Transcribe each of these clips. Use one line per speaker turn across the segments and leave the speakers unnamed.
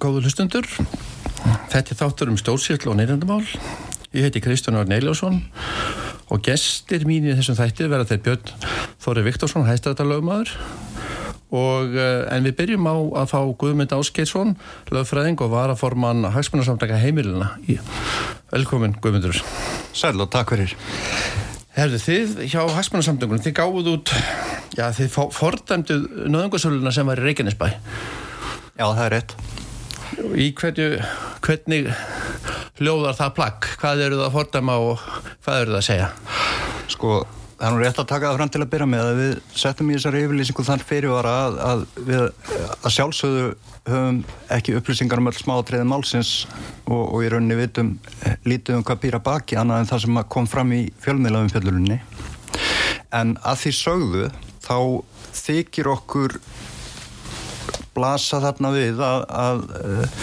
Góður hlustundur, þetta er þáttur um stjórnsýrl og neyrandamál. Ég heiti Kristján Árn Eiljósson og gestir mín í þessum þættir verða þeir Björn Þóri Viktorsson, hæstrættarlögmaður og eh, en við byrjum á að fá Guðmund Áskeidsson, lögfræðing og varaforman hagsmunarsamtaka heimilina. Velkomin Guðmundur.
Sæl og takk fyrir.
Herðu þið hjá hagsmunarsamtökunum, þið gáðuð út, já þið fordæmduð nöðungarsöluna sem var í Reykjanesbæ.
Já það er rétt.
Í hverju, hvernig hljóðar það plagg? Hvað eru það að fordama og hvað eru það að segja?
Sko, það er nú rétt að taka það fram til að byrja með að við settum í þessari yfirlýsingu þann fyrirvara að, að við að sjálfsögðu höfum ekki upplýsingar um öll smáatriði málsins og, og í rauninni vitum lítið um hvað býra baki annað en það sem kom fram í fjölmiðlafum fjöldurunni. En að því sögðu þá þykir okkur blasa þarna við að, að, að eh,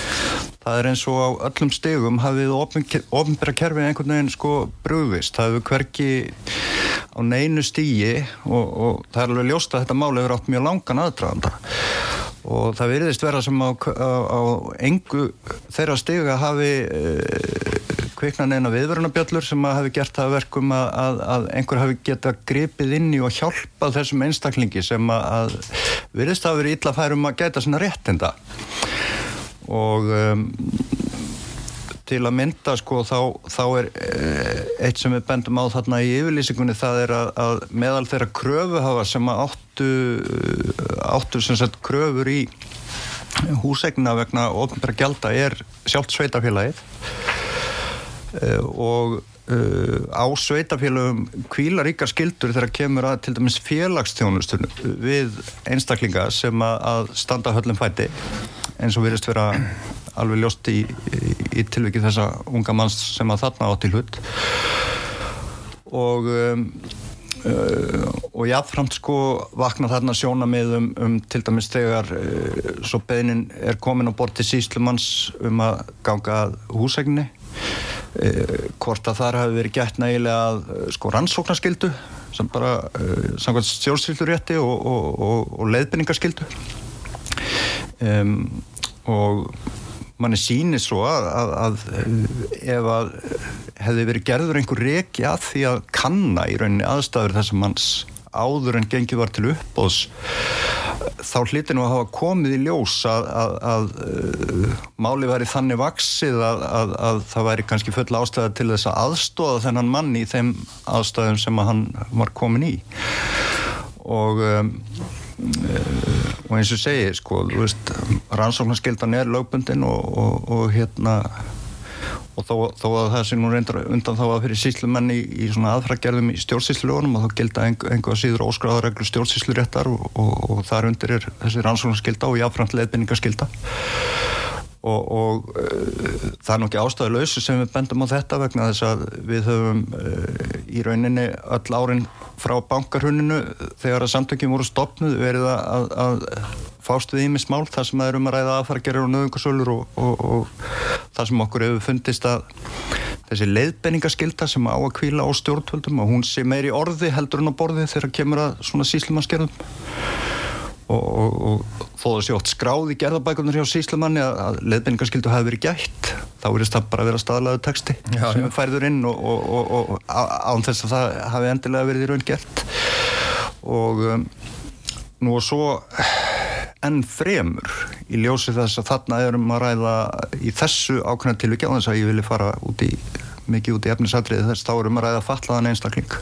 það er eins og á öllum stegum hafið ofinbæra kerfið einhvern veginn sko brúðvist, það hefur hverki á neinu stígi og, og það er alveg ljóst að þetta máli hefur átt mjög langan aðdraganda. Og það veriðist vera sem á, á, á engu þeirra stiga hafi e, kviknan eina viðverunabjöllur sem hafi gert það verkum að, að, að einhver hafi geta gripið inn í og hjálpað þessum einstaklingi sem að veriðist hafi verið illa færum að geta svona réttinda. Og um, til að mynda sko þá, þá er eh, eitt sem við bendum á þarna í yfirlýsingunni það er að, að meðal þeirra kröfu hafa sem að áttu áttu sem sagt kröfur í húsegna vegna ofnbæra gælda er sjálft sveitafélagið og Uh, á sveitafélagum kvílar ykkar skildur þegar kemur að til dæmis félagstjónustunum við einstaklinga sem að, standa höllum fæti eins og virðist vera alveg ljóst í, í, í tilvikið þessa unga manns sem að þarna átt í hlut. Og um, uh, og jáfnframt sko vakna þarna sjóna með um, um til dæmis þegar uh, svo beinin er komin á borti síslumanns um að ganga húsegni uh, hvort að þar hafi verið gætt nægilega að uh, sko rannsóknarskildu sem bara uh, samkvæmt stjórnstýrlurétti og, og, og, og leiðbynningarskildu um, og manni sýnir svo að, að, að ef að hefði verið gerður einhver reki að því að kanna í rauninni aðstæður þessum manns áður en gengið var til uppbóðs þá hlítið nú að hafa komið í ljós að, að, að uh, máli væri þannig vaksið að, að það væri kannski full ástæða til þess að aðstóða þennan mann í þeim aðstæðum sem hann var komin í. Og um, og eins og segir sko, rannsóknarskildan er lögbundin og, og, og hérna og þó, þó að það sé nú reyndar undan þá að fyrir síslumenni í, í svona aðfragerðum í stjórnsísluunum og þá gilda einhvað síður óskráðareglu stjórnsísluréttar og, og þar undir er þessi rannsóknarskilda og jáfnframt leðbynningaskilda og, og uh, það er nokkið ástæðuleysu sem við bendum á þetta vegna þess að við höfum uh, í rauninni öll árin frá bankarhuninu þegar að samtökjum voru stopnud verið að, að fást við ímis mál þar sem það er um að ræða aðfargerður og nöðungasölur og, og, og það sem okkur hefur fundist að þessi leiðbenningaskilda sem á að kvíla á stjórnvöldum og hún sé meiri orði heldur en á borði þegar kemur að svona síslumannsgerðum og, og, og þó þessi ótt skráð í gerðabækunar hjá síslumanni að, að leðbenningarskildu hafi verið gætt þá verist það bara að vera staðlaðu texti já, sem já. færður inn og, og án þess að það hafi endilega verið í raun gert og um, nú og svo enn fremur í ljósi þess að þarna erum að ræða í þessu ákveðna tilvíkja á þess að ég vilja fara út í mikið út í efnisatriði þess þá erum að ræða fallaðan einstakling.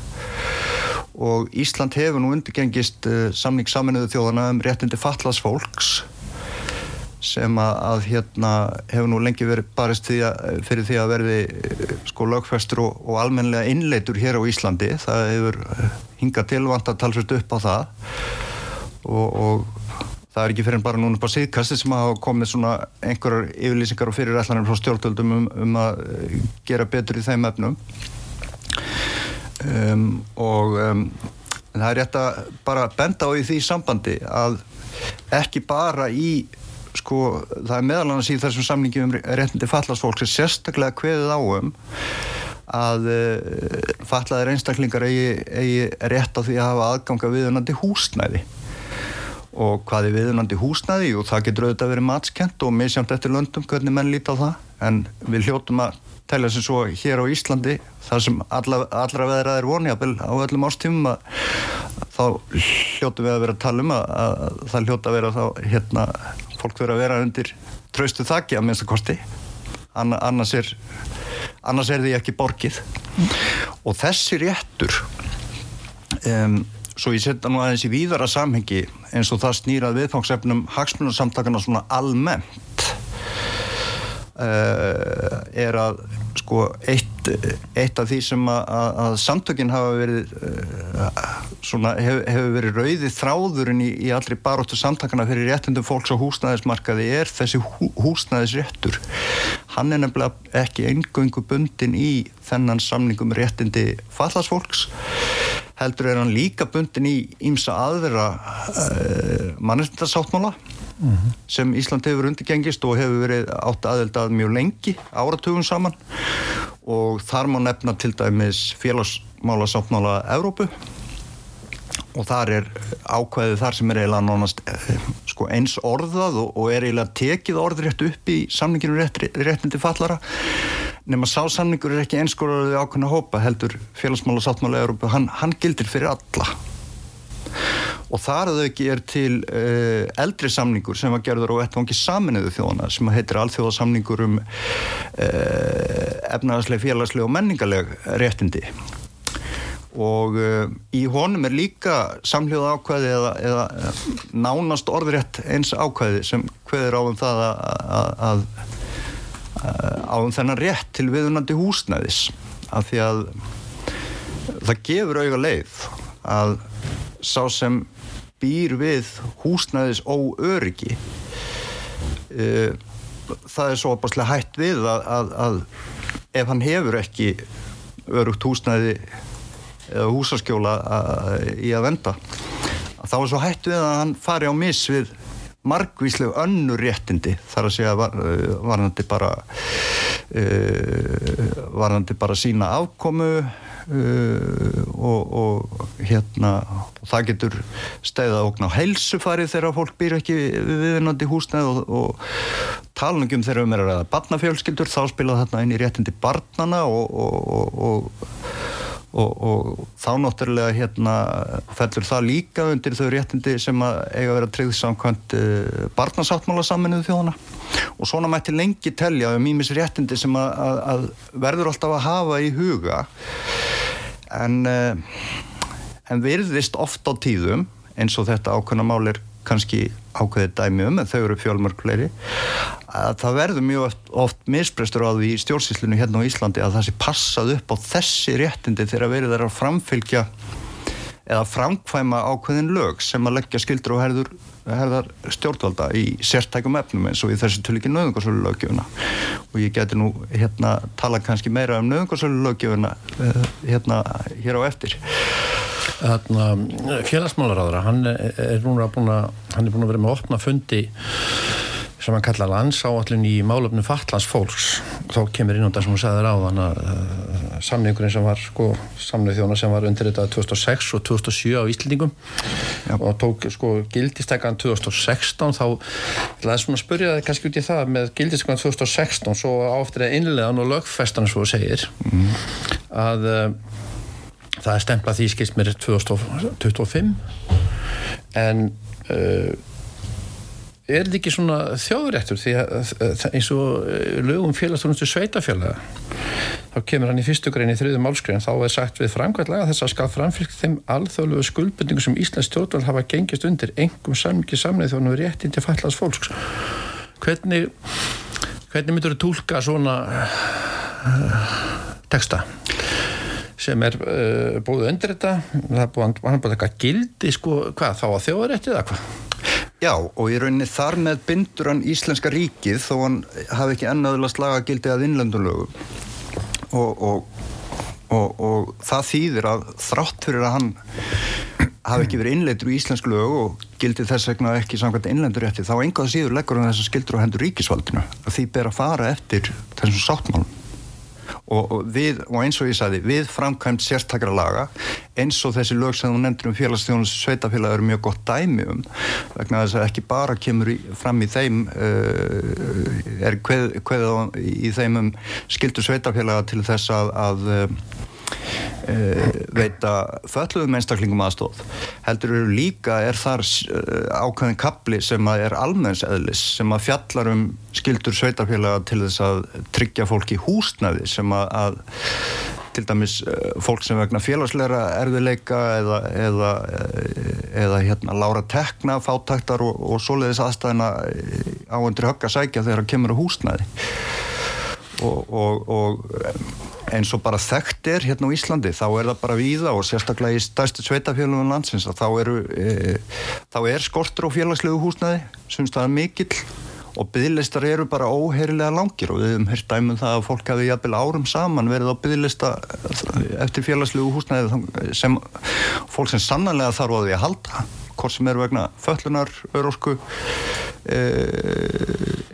Og Ísland hefur nú undirgengist uh, samning saminuðu þjóðana um réttindi fallaðs fólks sem að, að hérna hefur nú lengi verið barist því að, fyrir því að verði eh, sko lögfæstur og, og almenlega innleitur hér á Íslandi. Það hefur hingað tilvand að talsast upp á það. Og, og það er ekki fyrir en bara núna bara síðkasti sem hafa komið svona einhverjar yfirlýsingar og fyrirætlanir frá stjórnvöldum um, um að eh, gera betur í þeim efnum. Um, og um, það er rétt að bara benda á í því sambandi að ekki bara í sko, það er meðal annars í þessum samningi um réttindi fallasfólk sem sérstaklega kveðið áum að uh, fallaðir einstaklingar eigi, eigi rétt á því að hafa aðganga viðunandi húsnæði og hvað er viðunandi húsnaði og það getur auðvitað verið matskent og misjamt eftir löndum hvernig menn líti á það. En við hljótum að telja sem svo hér á Íslandi þar sem alla, allra veðrað er vonjabel á öllum ástífum að þá hljótum við að vera að tala um að, að það hljóta að vera þá hérna fólk verið að vera undir traustu þakki að minnsta kosti. Anna, annars er annars er því ekki borgið. Og þessi réttur um svo ég setja nú aðeins í víðara samhengi eins og það snýrað viðfangsefnum hagsmunarsamtakana svona almennt uh, er að sko eitt, eitt af því sem að, að samtökinn hafa verið uh, svona hef, hefur verið rauðið þráðurinn í, í allri baróttu samtakana fyrir réttundum fólks á húsnæðismarkaði er þessi hú, húsnæðisréttur. Hann er nefnilega ekki eingöngu bundin í þennan samningum réttindi fallasfólks heldur er hann líka bundin í ímsa aðra uh, mannreitindarsáttmála mm -hmm. sem Ísland hefur undirgengist og hefur verið átt aðeldað mjög lengi áratugum saman. Og þar má nefna til dæmis félagsmála sáttmála Evrópu. Og þar er ákveðið þar sem er eiginlega nánast sko, eins orðað og, og er eiginlega tekið orðrétt upp í samninginu réttindi fallara nema sásamningur er ekki einskóraður við ákveðna hópa heldur félagsmála sáttmála Európa, hann, hann gildir fyrir alla og þar að þau ekki er til uh, eldri samningur sem var gerður á ettvangi saminuðu þjóðana sem heitir alþjóðasamningur um uh, efnaðarsleg, félagsleg og menningarleg réttindi. Og uh, í honum er líka samljóða ákvæði eða, eða nánast orðrétt eins ákvæði sem hveður á um það að, að á um þennan rétt til viðunandi húsnæðis. Af því að það gefur auga leið að sá sem býr við húsnæðis óöryggi. Uh, það er svo opaslega hætt við að, að, að ef hann hefur ekki örugt húsnæði eða húsaskjóla að, í að venda þá er svo hætt við að hann fari á mis við margvísleg önnur réttindi þar að segja var, eh, varðandi bara varðandi bara sína afkomu uh, og, og hérna og það getur stæða okn á helsufari þegar fólk býr ekki viðvinnandi húsnæð og, og talningum þegar um er að barnafjölskyldur þá spila þarna inn í réttindi barnana og, og og, þá náttúrulega hérna fellur það líka undir þau réttindi sem að eiga að vera tryggð samkvæmt uh, barnasáttmála saminuðu þjóðana og svona mætti lengi telja um ímis réttindi sem að, að, að verður alltaf að hafa í huga. En uh, en virðist oft á tíðum eins og þetta ákveðna mál er kannski ákveðið dæmi um en þau eru fjölmörgleiri að það verður mjög oft, oft misbrestur á því í stjórnsýslinu hérna á Íslandi að það sé passað upp á þessi réttindi þegar verið þeirra að framfylgja eða framkvæma ákveðin lög sem að leggja skildur og herður, herðar stjórnvalda í sérstækum efnum eins og í þessu til ekki nöðungarsölu lögjöfuna og ég geti nú hérna tala kannski meira um nöðungarsölu lögjöfuna eh, hérna hér á eftir.
Félagsmálaráðara hann er núna búin að hann er búin að vera með opna fundi sem hann kalla landsáallin í málöfnu fatlans fólks þá kemur inn á það sem hún sagði ráðan að uh, samningurinn sem var sko, samnið þjóna sem var undir þetta 2006 og 2007 á Íslandingum og tók sko gildistekkan 2016 þá er svona að spurja það kannski út í það með gildistekkan 2016 svo áftir að innlegan og lögfestan svo segir mm. að uh, það er stemplað því skist mér 2025 en uh, er þetta ekki svona þjóðrættur því að eins og uh, lögum félagstónustu sveitafélaga þá kemur hann í fyrstu grein í þriðu málskrein þá er sagt við framkvæmlega þess að skal framfylg þeim alþjóðlegu skuldbundingu sem Íslands stjórnvald hafa gengist undir engum samvikið samleið þjóðan og réttin til fallast fólks hvernig hvernig myndur þú tólka svona uh, texta? sem er uh, búið undir þetta það er búið, hann búið eitthvað gildi sko, hvað, þá að þjóðarétti eða hvað?
Já, og í rauninni þar með bindur hann Íslenska ríkið þó hann hafi ekki ennaðurlega slaga gildi að innlendunlögu og, og, og, og það þýðir að þrátt fyrir að hann hafi ekki verið innleitur í Íslensku lögu og gildi þess vegna ekki samkvæmt innlendurétti þá engaða síður leggur hann þessar skildur á hendur ríkisvaldinu. Að því ber að fara eftir þessum sáttmálum og, og, við, og eins og ég sagði, við framkvæmt sérstakra laga eins og þessi lög sem þú nefndir um félagsstjónus sveitafélag eru mjög gott dæmi um vegna þess að ekki bara kemur í, fram í þeim uh, er hverð kveð í þeim um skildu sveitafélaga til þess að, að uh, veita fölluðum einstaklingum aðstóð heldur eru líka er þar uh, ákveðin kapli sem að er almenns eðlis sem að fjallar um skildur sveitafélaga til þess að tryggja fólki húsnaði sem að, að til dæmis eh, fólk sem vegna félagsleira erfiðleika eða, eða, eh, eða hérna lára tekna, fátaktar og, og svoleiðis aðstæðina á undir högg að sækja þegar það kemur á húsnæði. Og, og, og eins og bara þekkt er hérna á Íslandi þá er það bara víða og sérstaklega í stærstu sveitafélagum landsins að þá eru e, þá er skortur á félagslegu húsnæði sem það er mikill og bygglistar eru bara óheirilega langir og við hefum hört dæmum það að fólk hafi jafnvel árum saman verið á bygglista eftir félagslegu húsnæði sem fólk sem sannanlega þarf á því að halda hvort sem er vegna föllunar, örosku e,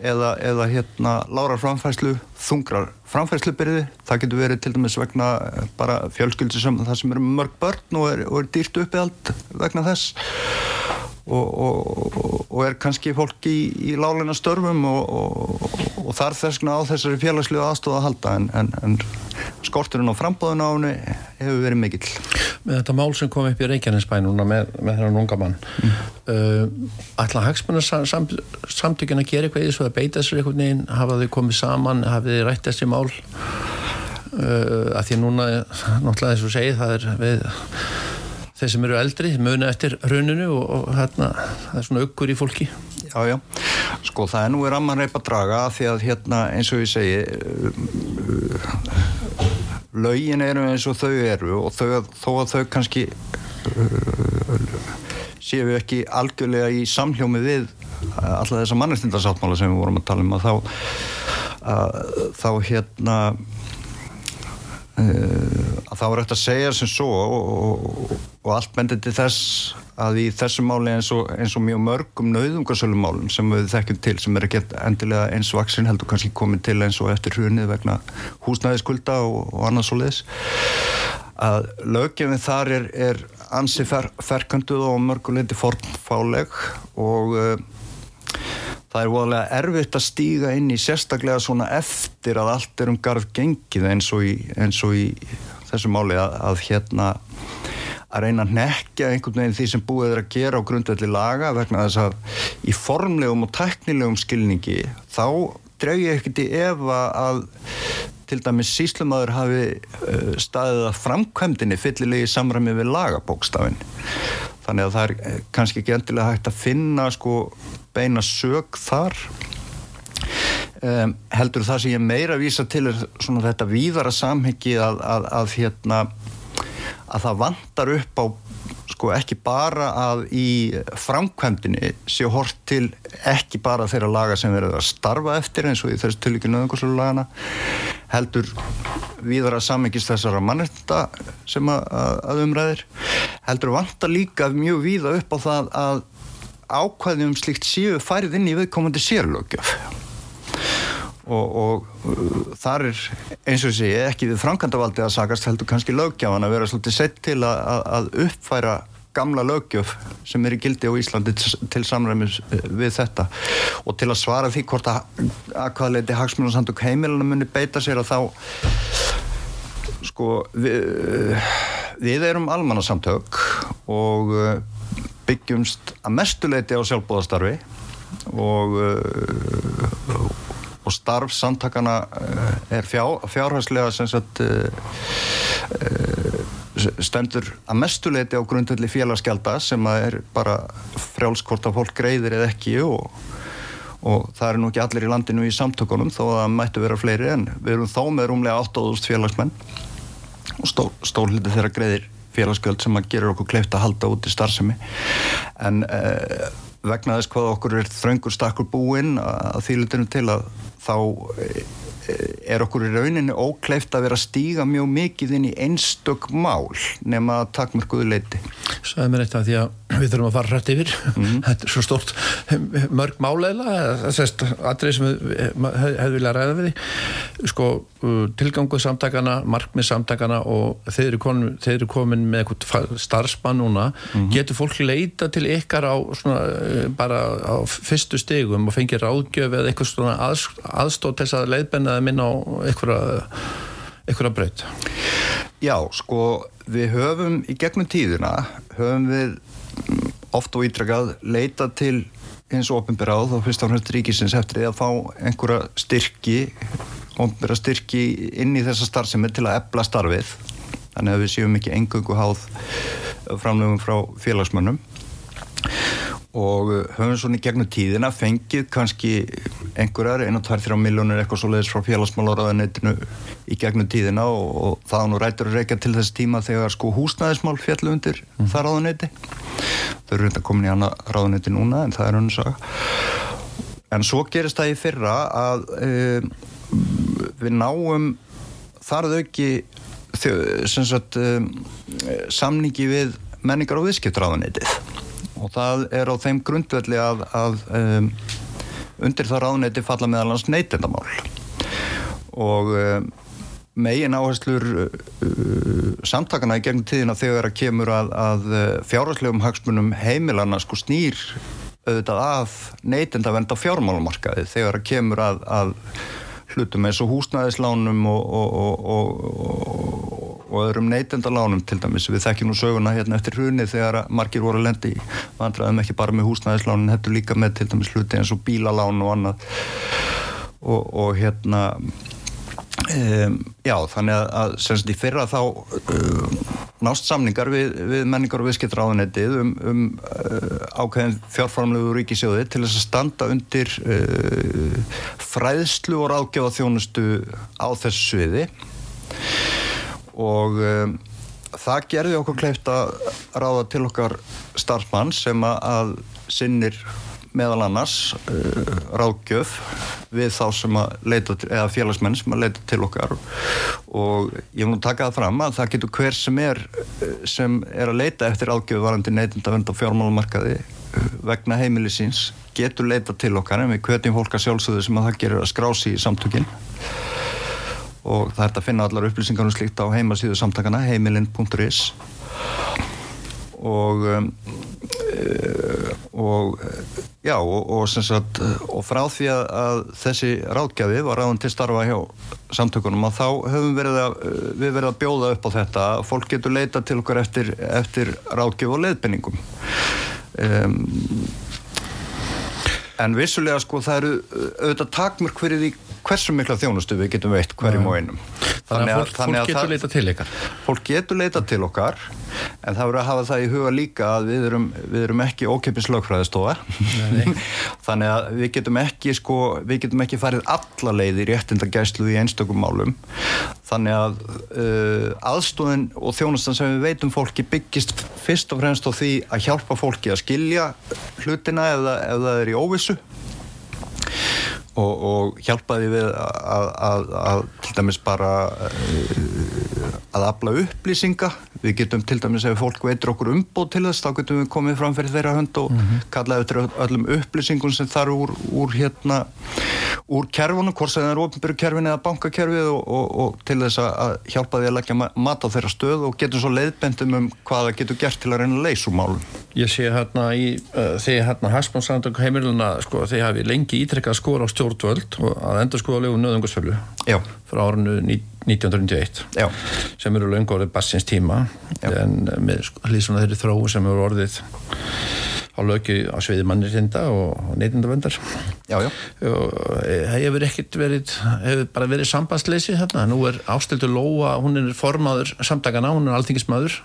eða, eða hérna lárar framfæslu þungrar framfæslubyrði það getur verið til dæmis vegna bara fjölskyldi sem það sem eru mörg börn og er, og er dýrt uppið allt vegna þess og, og, og er kannski fólk í, í láleina störfum og, og þarf þessna á þessari félagslegu aðstofa að halda en, en, en skorturinn á frambóðun á henni hefur verið mikill.
Með þetta mál sem kom upp í Reykjanesbæn núna með, með þennan unga mann mm. uh, ætla hagsmennar sam, sam, samtökjun að gera eitthvað í þessu að beita þessu einhvern veginn, hafa þau komið saman hafa þau rætt þessi mál uh, að því núna náttúrulega þess að segja það er við þeir sem eru eldri, muna eftir rauninu og, og hérna, það er svona aukkur í fólki.
Já, já, sko það er nú er að mann reypa draga því að hérna eins og ég segi laugin eru eins og þau eru og þau, þó að þau kannski uh, séu ekki algjörlega í samhljómi við alltaf þessa mannestindarsáttmála sem við vorum að tala um að þá að, þá hérna Eh, þá er eftir að segja sem svo og, og, og allt bendir til þess að í þessu máli eins og, eins og mjög mörgum nauðungarsölum málum sem við þekkjum til sem er ekki endilega eins vaksin heldur kannski komið til eins og eftir hrunið vegna húsnæðiskulda og annað svo leiðis að lögjefinn þar er, er ansi fer, ferkanduð og mörguleiti fornfáleg og uh, það er voðalega erfitt að stíga inn í sérstaklega svona eftir að allt er um garð gengið eins og í, eins og í þessu máli að, að hérna að reyna að nekja einhvern veginn því sem búið er að gera á grundvelli laga vegna þess að í formlegum og teknilegum skilningi þá dreg ég ekkert í efa að til dæmis síslumöður hafi uh, staðið að framkvæmdini fyllilegi samræmi við lagabókstafin þannig að það er eh, kannski ekki endilega hægt að finna sko beina sög þar. Um, heldur það sem ég meira vísa til er svona þetta víðara samhengi að, að, að hérna að það vantar upp á sko ekki bara að í framkvæmdini sé hort til ekki bara þeirra laga sem verður að starfa eftir eins og í þessu tilvíkinu nöðungarslu lagana heldur viðra sammengist þessara mannetta sem að, að umræðir heldur vantar líka mjög víða upp á það að ákvæðum slíkt séu færið inn í viðkomandi sérlögjöf og, og uh, þar er eins og sé ekki við framkvæmdavaldi að sagast heldur kannski löggjafan að vera svolítið sett til að, að uppfæra gamla lögjöf sem er í gildi á Íslandi til samræmis uh, við þetta. Og til að svara því hvort að að hvaða leiti hagsmunarsamtök heimilana muni beita sér að þá sko við, við erum almannasamtök og uh, byggjumst að mestuleiti á sjálfbóðastarfi og starf samtakana eh, er fjár, fjárhærslega sem sagt eh, eh, stendur að mestuleiti á grundvelli félagsgelda sem er bara frjálskort að fólk greiðir eða ekki og, og það er nú ekki allir í landinu í samtökunum þó að það mættu vera fleiri en við erum þó með rúmlega 8.000 félagsmenn og stó, stólhildi þeirra greiðir félagsgjöld sem að gera okkur kleift að halda út í starfsemi. En eh, vegna þess hvað okkur er þröngur stakkur búinn að þýlutinu til að þá eh, er okkur í rauninni ókleift að vera að stíga mjög mikið inn í einstök mál nema að takmörkuðu leiti.
sagði mér eitt af því að við þurfum að fara hrætt yfir mm. þetta er svo stort mörg máleila aðrið sem hefur hef viljað ræða við því sko tilganguð samtakana markmið samtakana og þeir eru komin, þeir eru komin með eitthvað starfsmann núna mm. getur fólk leita til ykkar á svona, bara á fyrstu stegum og fengið ráðgjöf eða eitthvað svona að, aðstótt þess að leiðbennaði minna á eitthvað breytt
Já, sko við höfum í gegnum tíðina höfum við oft og ítrakað leita til eins og ofinberáð og fyrst á hlust ríkisins eftir því að fá einhverja styrki ofinbera styrki inn í þessa starfsemi til að ebla starfið. Þannig að við séum ekki engöngu háð framlegum frá félagsmönnum og höfum svona í gegnum tíðina fengið kannski einhverjar, 1-2-3 miljónir eitthvað svo leiðis frá félagsmálaráðanetinu í gegnum tíðina og, og það nú rætur að reyka til þess tíma þegar sko húsnæðismál fjallu undir mm. það ráðaneti þau eru reynda komin í hana ráðaneti núna en það er hann að sagja en svo gerist það í fyrra að e, við náum þarð auki sagt, e, samningi við menningar og viðskiptráðanetið og það er á þeim grundvelli að, að um, undir það ráðneiti falla meðalans neytendamál. Og um, megin áherslur uh, samtakana í gegn tíðina þegar að kemur að, að uh, fjárherslegum hagsmunum heimilana sko snýr auðvitað af neytendavenda fjármálumarkaði þegar að kemur að, að hlutum eins og húsnæðislánum og, og, og, og öðrum neytendalánum til dæmis. Við þekkjum nú söguna hérna eftir hrunni þegar margir voru að lendi vandraðum ekki bara með húsnæðislánin, þetta líka með til dæmis hluti eins og bílalán og annað og hérna Um, já, þannig að, að semst í fyrra þá uh, nást samningar við, við menningar og viðskiptráðunetið um, um uh, ákveðin fjárframlegu ríkisjóði til þess að standa undir uh, fræðslu og ráðgjáða þjónustu á þessu sviði. Og um, það gerði okkur kleift að ráða til okkar starfsmann sem að sinnir meðal annars uh, ráðgjöf við þá sem að leita til, eða félagsmenn sem að leita til okkar. Og ég vil nú taka það fram að það getur hver sem er uh, sem er að leita eftir ráðgjöf varandi neytindavend og fjármálumarkaði uh, vegna heimilisins getur leita til okkar. En við kvetjum fólk að sjálfsögðu sem að það gerir að skrási í samtökinn og það er að finna allar upplýsingar um slíkt á heimasíðu samtakana heimilin.is og um, og já og, og, sagt, og frá því að, þessi ráðgjafi var ráðan til starfa hjá samtökunum að þá höfum verið að, við verið að bjóða upp á þetta fólk getur leita til okkar eftir, eftir ráðgjöf og leiðbenningum um, en vissulega sko það eru auðvitað takmörk fyrir því hversu mikla þjónustu við getum veitt hverjum og einum.
Þannig að, þannig að fólk getur leita til ykkar.
Fólk getur leita til okkar en það verður að hafa það í huga líka að við erum, við erum ekki ókeppis lögfræðistofa. Þannig að við getum ekki sko, við getum ekki farið alla leið í réttindagæslu í einstökum málum. Þannig að uh, aðstóðin og þjónustan sem við veitum fólki byggist fyrst og fremst á því að hjálpa fólki að skilja hlutina ef það er í óvissu og, og hjálpaði við að, til dæmis bara eh, að afla upplýsinga. Við getum til dæmis ef fólk veitur okkur umbóð til þess þá getum við komið fram fyrir þeirra hönd og mm -hmm. kallaði eftir öllum upplýsingum sem þar úr, úr hérna úr kerfunum, hvort sem það er ofinbyrjukerfin eða bankakerfið og, og, og til þess að hjálpa því að leggja mat á þeirra stöð og getum svo leiðbendum um hvað það getur gert til að reyna leysumálum
Ég sé hérna í uh, þegar hérna Harsmannsandök heimiluna sko þegar hafi lengi ítrekkað skor á stjórnvöld og að endur skoða lögum nöðungarsfjölu frá árinu 1991 Já. sem eru löngorðið bassins tíma Já. en með sko, hlýðsuna þeirri þróu sem eru orðið á löki á sveiði mannirtinda og neytindavendar
það
e, hefur ekkert verið hefur bara verið sambandsleysi þarna. Nú er ástildu Lóa, hún er formaður samtakana, hún er alþingismadur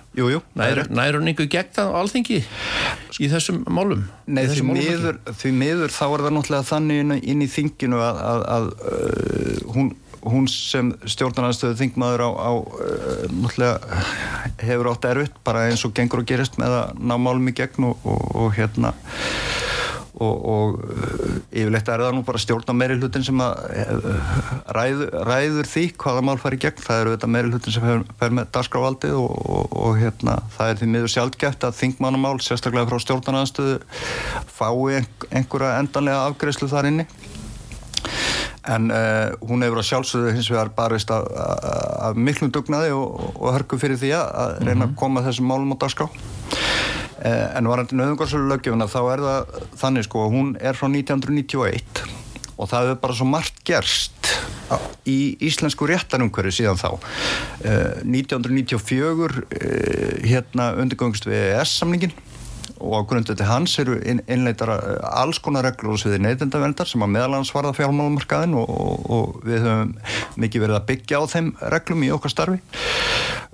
nær, hún einhver gegn það á alþingi í þessum málum?
Nei, því miður, því miður þá er það náttúrulega þannig inn, inn í þinginu að, að, að uh, hún hún sem stjórnarnarstöðu þingmaður á, á uh, hefur átt erfitt bara eins og gengur og gerist með að ná málum í gegn og, og, og hérna og, og uh, yfirleitt er það nú bara stjórna meiri hlutin sem að ræður, ræður því hvaða mál fari gegn, það eru þetta meiri hlutin sem fer, með dasgráfaldið og, og, og hérna, það er því miður sjálfgeft að þingmannamál, sérstaklega frá stjórnarnaðstöðu fái einhverja endanlega afgreðslu þar inni en uh, hún hefur á sjálfsögðu hins vegar barist af, af miklum dugnaði og, og hörku fyrir því að reyna mm -hmm. að koma þessum málum á dagskrá. Uh, en varandi nöðungarsölu lögjumina þá er það þannig sko, hún er frá 1991 og það hefur bara svo margt gerst í íslensku réttarumhverju síðan þá. Uh, 1994 hérna undirgöngst við ES-samningin og á grundu til hans eru innleitar eh, alls konar reglur við neytendavendar sem að meðalans varða fjármálumarkaðin og, og, og við höfum mikið verið að byggja á þeim reglum í okkar starfi.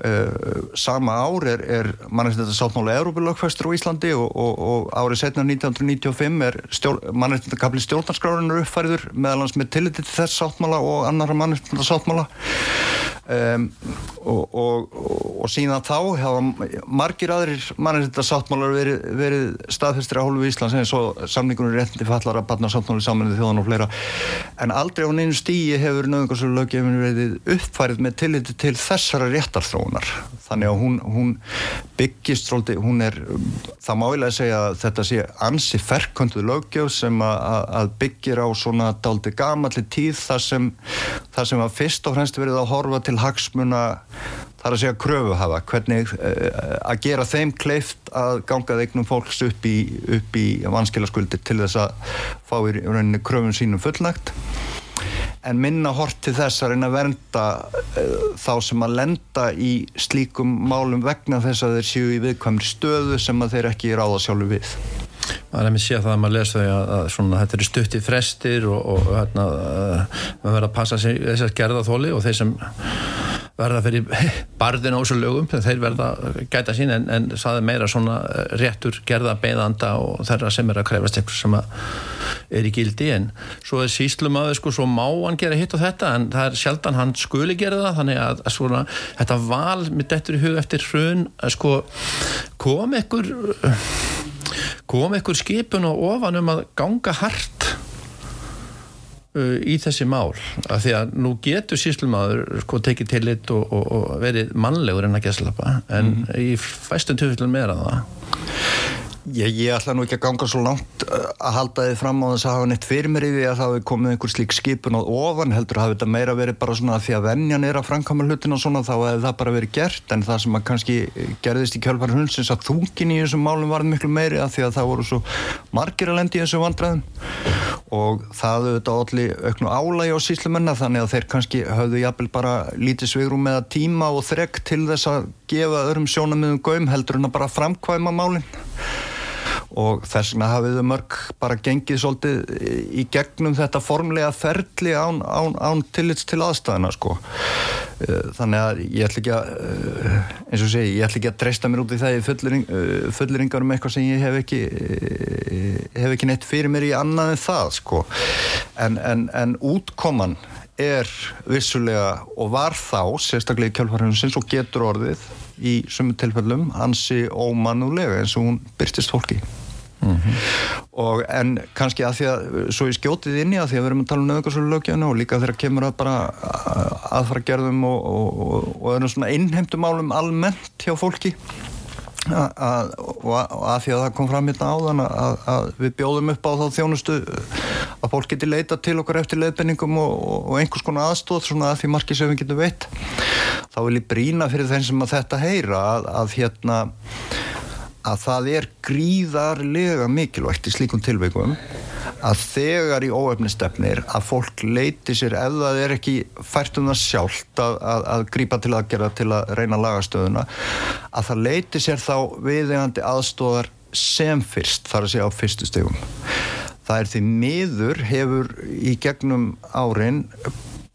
Uh, sama ár er, er mannreitnenda sáttmála Európa-lögfæstur á Íslandi og, og árið setna 1995 er mannreitnenda kapli stjórnarskrárinur uppfæriður meðalans með tilliti til þess sáttmála og annara mannreitnenda sáttmála um, og síðan þá hafa margir aðrir mannreitnenda sáttmálar verið verið staðfestir á hólfu Íslands eins og samningunum réttindi fallar að barna samtnáli samanlega þjóðan og fleira. En aldrei á neinu stíi hefur nöðungarsölu löggefinu verið uppfærið með tilliti til þessara réttarþróunar. Þannig að hún, hún byggist svolítið, hún er það máilega segja að þetta sé ansi ferkönduð löggef sem að, að byggir á svona daldi gamalli tíð þar sem, þar sem að fyrst og fremst verið að horfa til hagsmuna þar að segja kröfu hafa, hvernig uh, að gera þeim kleift að ganga þegnum fólks upp í, í vanskilaskuldir til þess að fá í rauninni kröfun sínum fullnægt. En minna hort til þess að reyna að vernda uh, þá sem að lenda í slíkum málum vegna þess að þeir séu í viðkvæmri stöðu sem að þeir ekki ráða sjálfu við.
Maður með sér það að maður lesa því að, að svona, þetta eru stutt í frestir og, og hérna, uh, maður verður að passa þess að gerða þóli og þeir sem verða fyrir barðin á þessu lögum þeir verða gæta sín en, en saði meira svona eh, réttur gerða beðanda og þeirra sem er að krefast eitthvað sem er í gildi. En svo er síslum að sko, svo má hann gera hitt og þetta en það er sjaldan hann skuli gera það. Þannig að, að svona, þetta val mitt eftir í hug eftir hrun sko kom ekkur kom ekkur skipun og ofan um að ganga hart í þessi mál af því að nú getur síslumadur sko tekið til litt og, og, og verið mannlegur en að geslapa en mm. í fæstum töfillum meira það
Ég, ég ætla nú ekki að ganga svo langt uh, að halda þið fram á þess að hafa neitt fyrir mér í því að það hefur komið einhver slík skipun á ofan heldur að hafa þetta meira verið bara svona að því að vennjan er að framkama hlutin og svona þá hefur það bara verið gert. En það sem að kannski gerðist í kjálfari hundsins að þungin í þessum málum var miklu meiri að því að það voru svo margir að lendi í þessu vandræðum. Og það auðvitað allir auknu álægi á síslumennar þannig að þeir kannski höfðu jafnvel bara lítið svigrum með tíma og þrekk til þess að gefa öðrum sjónamiðum gaum heldur en að bara framkvæma málinn og þess vegna hafið þau mörg bara gengið svolítið í gegnum þetta formlega ferli án, án, án tillits til aðstæðina sko. Eh, þannig að ég ætla ekki að eh, eins og segi, ég ætla ekki að treysta mér út í það í fullering, eh, fulleringar um eitthvað sem ég hef ekki hef ekki neitt fyrir mér í annað en það sko. En, en, en útkoman er vissulega og var þá sérstaklega í kjálfarhjónsins og getur orðið í sumu tilfellum hansi ómanulega eins og hún byrstist fólki Mm -hmm. og en kannski að því að svo ég skjótið inn í að því að við erum að tala um nöðungarsvölu lögjöfnu og líka þegar kemur að bara aðfara gerðum og, og, og, og erum svona innheimtumálum almennt hjá fólki að, og að því að það kom fram hérna áðan að, að við bjóðum upp á þá þjónustu að fólk geti leita til okkar eftir leifbenningum og einhvers konar aðstóð svona að því við getum veitt þá vil ég brína fyrir þeim sem að þetta heyra að, að hérna að það er gríðarlega mikilvægt í slíkum tilveikum að þegar í óöfnistefnir að fólk leiti sér ef það er ekki fært um það sjálft að, að, að grípa til aðgerða til að reyna lagastöðuna að það leiti sér þá viðegandi aðstóðar sem fyrst þar að segja á fyrstu stegum það er því miður hefur í gegnum árin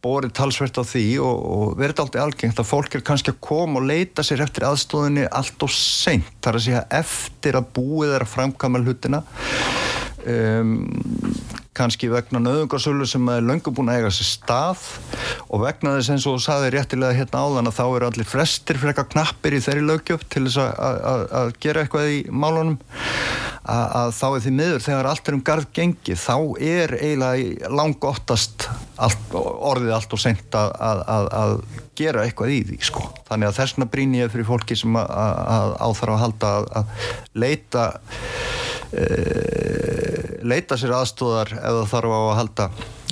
borið talsvert á því og, og verið alltaf algengt að fólk er kannski að koma og leita sér eftir aðstóðinni allt og seint. Þar að segja eftir að búið er að framkama hlutina. Um, kannski vegna nöðungarsölu sem er löngu búin að eiga sér stað og vegna þess eins og þú saði réttilega hérna áðan að þá eru allir frestir frekar knappir í þeirri lögjöf til þess að, gera eitthvað í málunum að, þá er því miður þegar allt er um garð gengið þá er eiginlega langottast allt, orðið allt og sent að, að, að gera eitthvað í því sko. þannig að þessna brýn ég fyrir fólki sem að áþarf að halda að leita leita sér aðstóðar eða þarf á að halda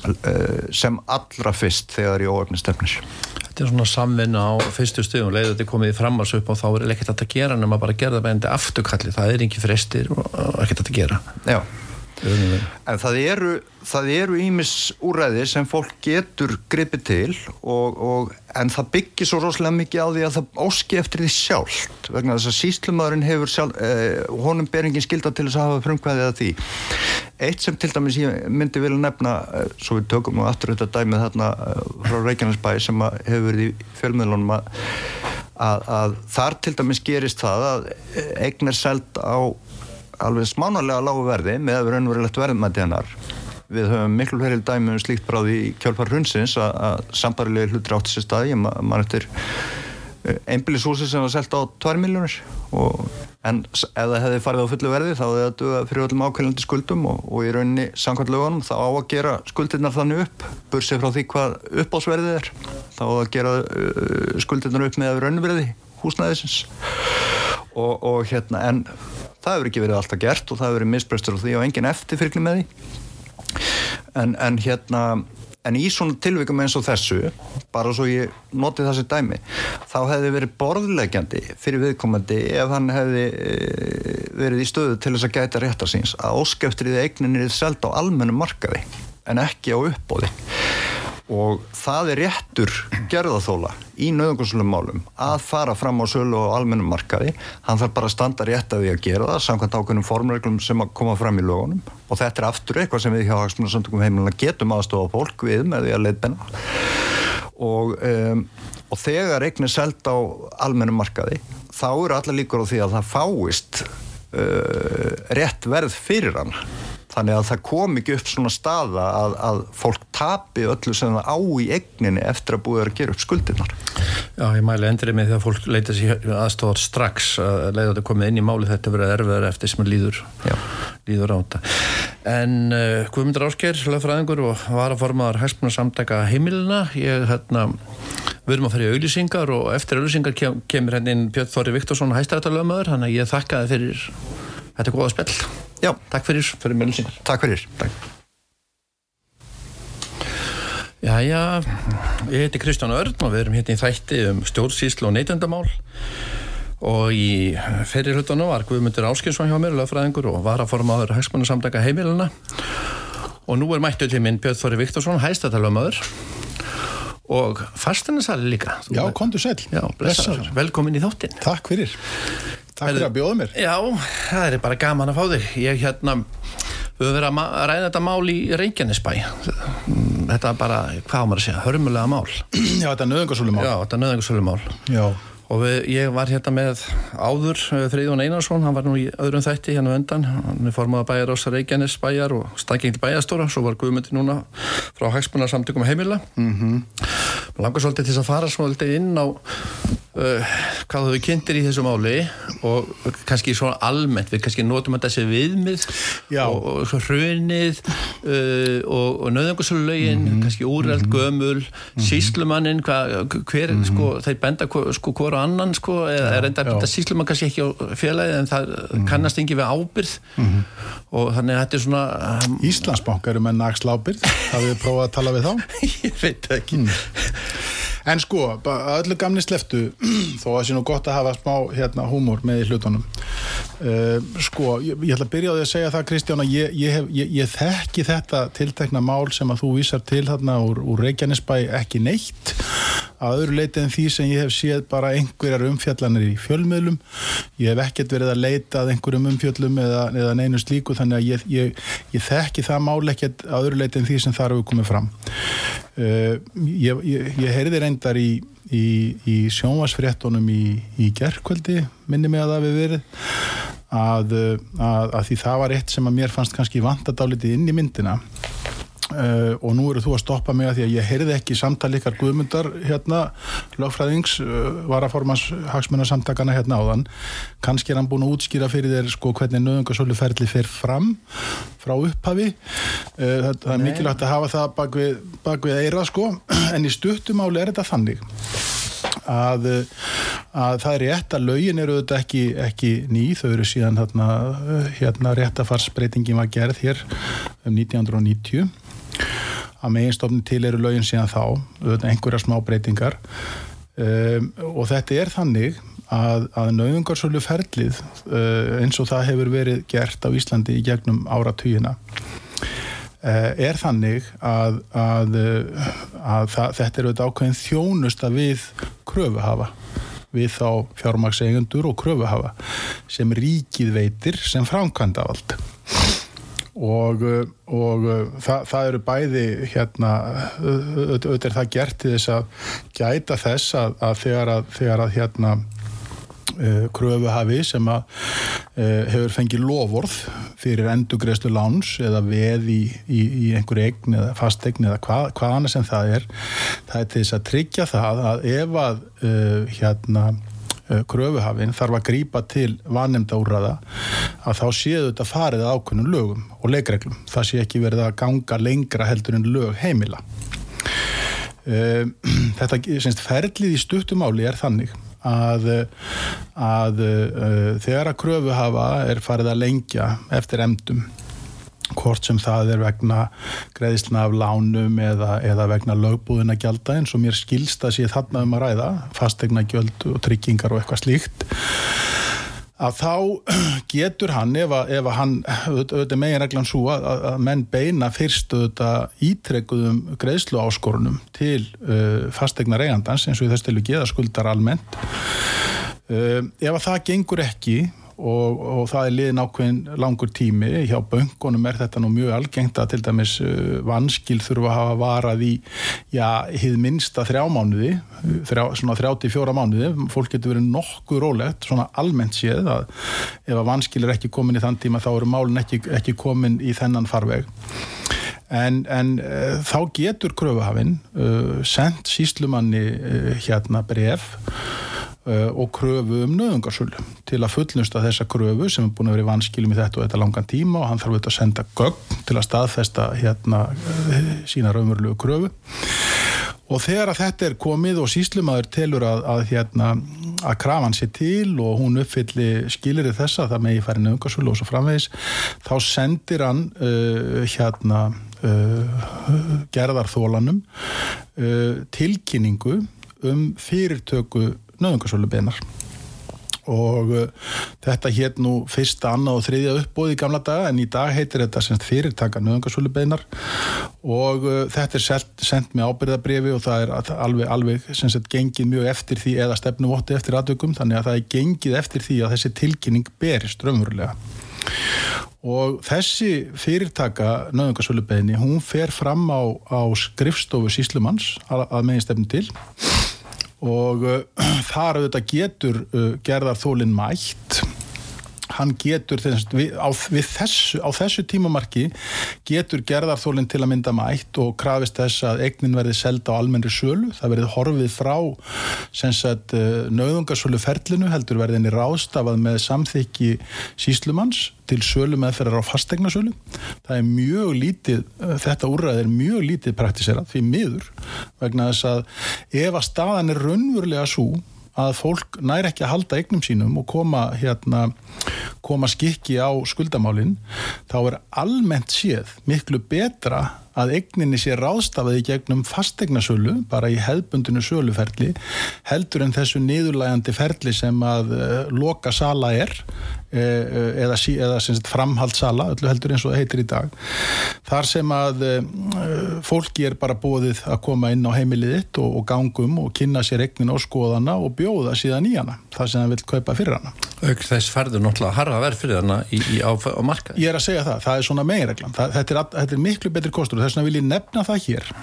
e, sem allra fyrst þegar í óöfnistefnir
Þetta er svona samvinna á fyrstu stuðum leiður þetta komið fram að söp og þá er ekkert að gera nema bara að gera það beðandi afturkalli. Það er ekki frestir og ekkert að gera.
Já En það eru, það eru ímis úræði sem fólk getur gripið til og, og, en það byggir svo rosalega mikið á því að það óski eftir því sjálft vegna þess að síslumadurinn hefur sjálf, eh, honum beringin skilda til þess að hafa frumkvæðið að því. Eitt sem til dæmis ég myndi vilja nefna, eh, svo við tökum nú aftur þetta dæmið þarna eh, frá Reykjanesbæ sem hefur verið í fjölmiðlunum að, að, þar til dæmis gerist það að eign er seld á alveg smánarlega lágu verði með önverulegt verðmætti hennar. Við höfum miklu hverjum dæmi um slíkt bráði í kjálfar hrunsins að sambarilegi hlutir átt sér staði mann eftir eh, einbílishúsi sem var selgt á 2 miljónir en ef það hefði farið á fullu verði þá hefði það fyrir öllum ákveðlandi skuldum og, og í rauninni samkvæmt lögunum þá á að gera skuldirnar þannig upp bursið frá því hvað uppásverðið er. Þá á að gera uh, skuldirnar upp með raunverði húsnæðisins. Og, og hérna en það hefur ekki verið alltaf gert og það hefur verið misbrestur og því og engin eftirfyrkli með því. En, en hérna en í svona tilvíkum eins og þessu bara svo ég noti þessi dæmi þá hefði verið borðlegjandi fyrir viðkomandi ef hann hefði e, verið í stöðu til þess að gæta réttarsins að óskeftrið eigninni er selgt á almennu markaði en ekki á uppbóði og það er réttur gerðathóla í nöðunguslum málum að fara fram á sölu og almennum markaði. Hann þarf bara að standa rétt að því að gera það samkvæmt ákveðnum formreglum sem að koma fram í lögunum. Og þetta er aftur eitthvað sem við hjá Hagsmunarsamtökum heimilina getum aðstofa fólk við með því að leitbenna og, um, og þegar eignir selgt á almennum markaði þá eru allar líkur á því að það fáist uh, rétt verð fyrir hann þannig að það kom ekki upp svona staða að, að fólk tapi öllu sem það á í egninni eftir að búið að gera upp skuldirnar.
Já, ég mæli endrið með því að fólk leita sér aðstofar strax að leiða þetta komið inn í máli þetta verið erfiðar eftir sem líður, líður á þetta. En uh, Guðmundur Ásker, lögfræðingur og varaformaðar hægspunar samtaka heimilina ég hérna við erum að fara í auðlýsingar og eftir auðlýsingar kem, kemur hennin hérna Björn Þorri Viktorsson hæstarættalögmaður, þannig að ég þakka þetta góða spell
Já,
takk fyrir, fyrir meðlýsingar
Takk fyrir. Takk.
Jæja, ég heiti Kristján Örn og við erum hérna í þætti um stjórnsýslu og neytendamál. Og í ferri hlutunum var Guðmundur Áskinsson hjá mér, lögfræðingur og varaformaður hægsmannasamdaka heimilina og nú er mættu til minn Björn Þorri Viktorsson, hæstatalögmaður og fasteinarsali líka.
Já, kontu sæl
Já, blessaður, velkomin í þáttinn.
Takk fyrir. Takk fyrir að bjóða mér.
Já, það er bara gaman að fá þig. Ég hérna, við höfum verið að ræða þetta mál í Reykjanesbæ. Þetta er bara, hvað á maður að segja, hörmulega mál.
Já, þetta er nöðungarsölu mál.
Já, þetta er nöðungarsölu mál.
Já
og við, ég var hérna með áður eh, Friðjón Einarsson, hann var nú í öðrum þætti hérna vendan, hann er formað bæjar ás Reykjanes bæjar og staðgengli bæjastóra svo var Guðmundi núna frá Hægsmunarsamtökum heimila mm -hmm. langar svolítið til að fara svolítið inn á uh, hvað þau kynntir í þessu máli og kannski svona almennt við kannski notum þetta sem viðmið
Já.
og, og svo hrunið uh, og, og nöðungarsölulegin mm -hmm. kannski úreld, mm -hmm. gömul mm -hmm. síslumannin, hver sko, þeir benda sko hvora á annan sko, eða er enda að síslumann kannski ekki á félagi en það kannast ekki við ábyrð og þannig að þetta er svona
um, Íslandsbank eru með nagsl ábyrð hafið þið prófað að tala við þá?
ég veit ekki.
En sko, öllu gamni sleftu þó að það sé nú gott að hafa smá hérna, húmor með í hlutunum uh, sko, ég, ég ætla að byrja á því að segja það Kristján að ég, ég, ég þekki þetta tiltekna mál sem að þú vísar til þarna úr, úr Reykjanesbæ ekki neitt. Að öðru leiti en því sem ég hef séð bara einhverjar umfjallanir í fjölmiðlum. Ég hef ekkert verið að leita að einhverjum umfjallum eða, eða neinu slíku þannig að ég þekki það mál ekkert að öðru leiti en því sem þar hefur komið fram. Uh, ég heyrði reyndar í í, í sjónvarsfréttunum í, í gerðkvöldi minni mig að það við verið að, að, að því það var eitt sem að mér fannst kannski vantadálitið inn í myndina Uh, og nú eru þú að stoppa mig að því að ég heyrði ekki samtali ykkar guðmundar hérna, lögfræðings uh, varaformans hagsmunarsamtakana hérna áðan. Kannski er hann búin að útskýra fyrir þér sko hvernig nöðungarsölu ferli fer fram frá upphafi. Uh, það, það er mikilvægt að hafa það bak við, bak við eira sko. En í stuttumáli er þetta þannig að, að það er rétt að laugin eru þetta ekki, ekki ný, þau eru síðan hérna, hérna réttafarsbreytingin var gerð hér um 1990 að meginstofni til eru laugin síðan þá einhverja smá breytingar um, og þetta er þannig að, að nauðungarsölu ferlið uh, eins og það hefur verið gert á Íslandi í gegnum áratugina uh, er þannig að, að, að það, þetta er auðvitað ákveðin þjónusta við kröfuhafa við þá fjármakseigundur og kröfuhafa sem ríkið veitir sem framkvæmda allt og, og það, það eru bæði hérna, auðvitað er það gert til þess að gæta þess að, að þegar að, þegar að hérna Uh, kröfuhafi sem að hefur fengið lofórð fyrir endugreðslu láns eða veð í, í, í einhverju eign eða fastegn eða hvað, hvað annars en það er það er til þess að tryggja það að ef að hérna kröfuhafinn þarf að grípa til vannemda úrraða að þá séu þetta farið ákveðnum lögum og leikreglum. Það sé ekki verið að ganga lengra heldur en lög heimila. Þetta semst, ferlið í stuttumáli er þannig að, að þegar að kröfuhafa er farið að lengja eftir emdum hvort sem það er vegna greiðsluna af lánum eða, eða vegna lögbúðina gjalda eins og mér skilsta sér þarna um að ræða fastegna gjöld og tryggingar og eitthvað slíkt að þá getur hann ef að, ef að hann, auðvitað megin reglan svo að, að menn beina fyrst auðvitað ítrekkuðum greiðslu áskorunum til uh, fastegna reyndans eins og þess til að geða skuldar almennt. Uh, ef að það gengur ekki og, og það er liðin ákveðin langur tími hjá böngunum er þetta nú mjög algengt að til dæmis uh, vanskil þurfa að hafa varað í já, hið minsta þrjá mánuði þrjá, svona 34 mánuði. Fólk getur verið nokkuð rólegt svona almennt séð að ef að vanskil er ekki komin í þann tíma þá eru málun ekki, ekki komin í þennan farveg. En, en uh, þá getur kröfuhafinn uh, sendt síslumanni uh, hérna bref og kröfu um nöðungarsölu til að fullnusta þessa kröfu sem er búin að vera í vanskilum í þetta og þetta langan tíma og hann þarf auðvitað að senda gögn til að staðfesta hérna sína raunverulegu kröfu. Og þegar að þetta er komið og síslumadur telur að, að hérna að krafan sér til og hún uppfylli skilir í þessa það megi færi nöðungarsölu og svo framvegis þá sendir hann uh, hérna uh, gerðarþólanum uh, tilkynningu um fyrirtöku nöðungarsölu benar og uh, þetta hétt nú fyrsta, annað og þriðja uppbóð í gamla daga en í dag heitir þetta semst fyrirtaka nöðungarsölu beinar. Og uh, þetta er sendt með ábyrðabrifi og það er alveg, alveg semst gengið mjög eftir því eða stefnuvotti eftir aðdökum þannig að það er gengið eftir því að þessi tilkynning berist raunverulega. Og þessi fyrirtaka nöðungarsölu beini hún fer fram á, á skrifstofu síslumanns að, megin stefnu til og uh, þar auðvitað getur uh, gerðar þólinn mætt hann getur þess, við, á, við þessu, á þessu tímamarki getur gerðarþólinn til að mynda mætt og krafist þess að eignin verði selda á almennri sölu, það verði horfið frá sagt, nöðungarsölu ferlinu heldur verðinni rástafað með samþykki síslumanns til sölu meðferðar á fastegnasölu það er mjög lítið þetta úrræð er mjög lítið praktiserað því miður vegna þess að ef að staðan er raunverulega svo að fólk næri ekki að halda eignum sínum og koma hérna koma skikki á skuldamálinn þá er almennt séð miklu betra að eigninni sé ráðstafaði gegnum fastegnasölu bara í hefbundinu söluferli heldur en þessu niðurlægandi ferli sem að uh, loka sala er uh, eða, eða sagt, framhald sala, öllu heldur eins og heitir í dag þar sem að fólki er bara bóðið að koma inn á heimiliðitt og, og gangum og kynna sér eignin á skoðana og bjóða síðan í hana, það sem það vil kaupa fyrir hana.
Auk þess færður náttúrulega harfa verð fyrir hana í, í á, á marka
Ég er að segja það, það er svona meginreglan. Þetta þetta er miklu betri kostur þess vegna vil ég nefna það hér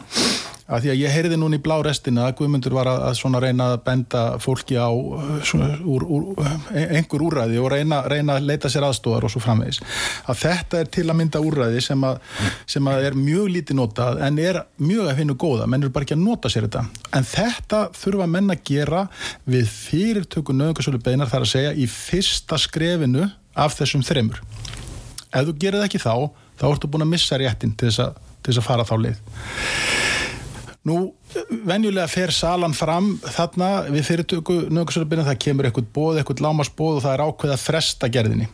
að því að ég heyrði núna í blá restina að Guðmundur var að, svona reyna að benda fólki á uh, svona, úr, úr, einhver úræði og reyna, reyna að leita sér aðstofar og svo framvegis. Að þetta er til að mynda úræði sem að, sem að er mjög lítið notað en er mjög að finna góða. Menn er bara ekki að nota sér þetta. En þetta þurfa menn að gera við fyrirtöku nöðungarsölu beinar þar að segja í fyrsta skrefinu af þessum þreymur ef þú gerir það ekki þá þá ertu búin að missa réttin til þess að, til þess að fara þá leið. Nú, venjulega fer salan fram þarna við fyrirtöku nöðungarsölubina, það kemur eitthvað bóð, eitthvað lámasbóð og það er ákveð að fresta gerðinni.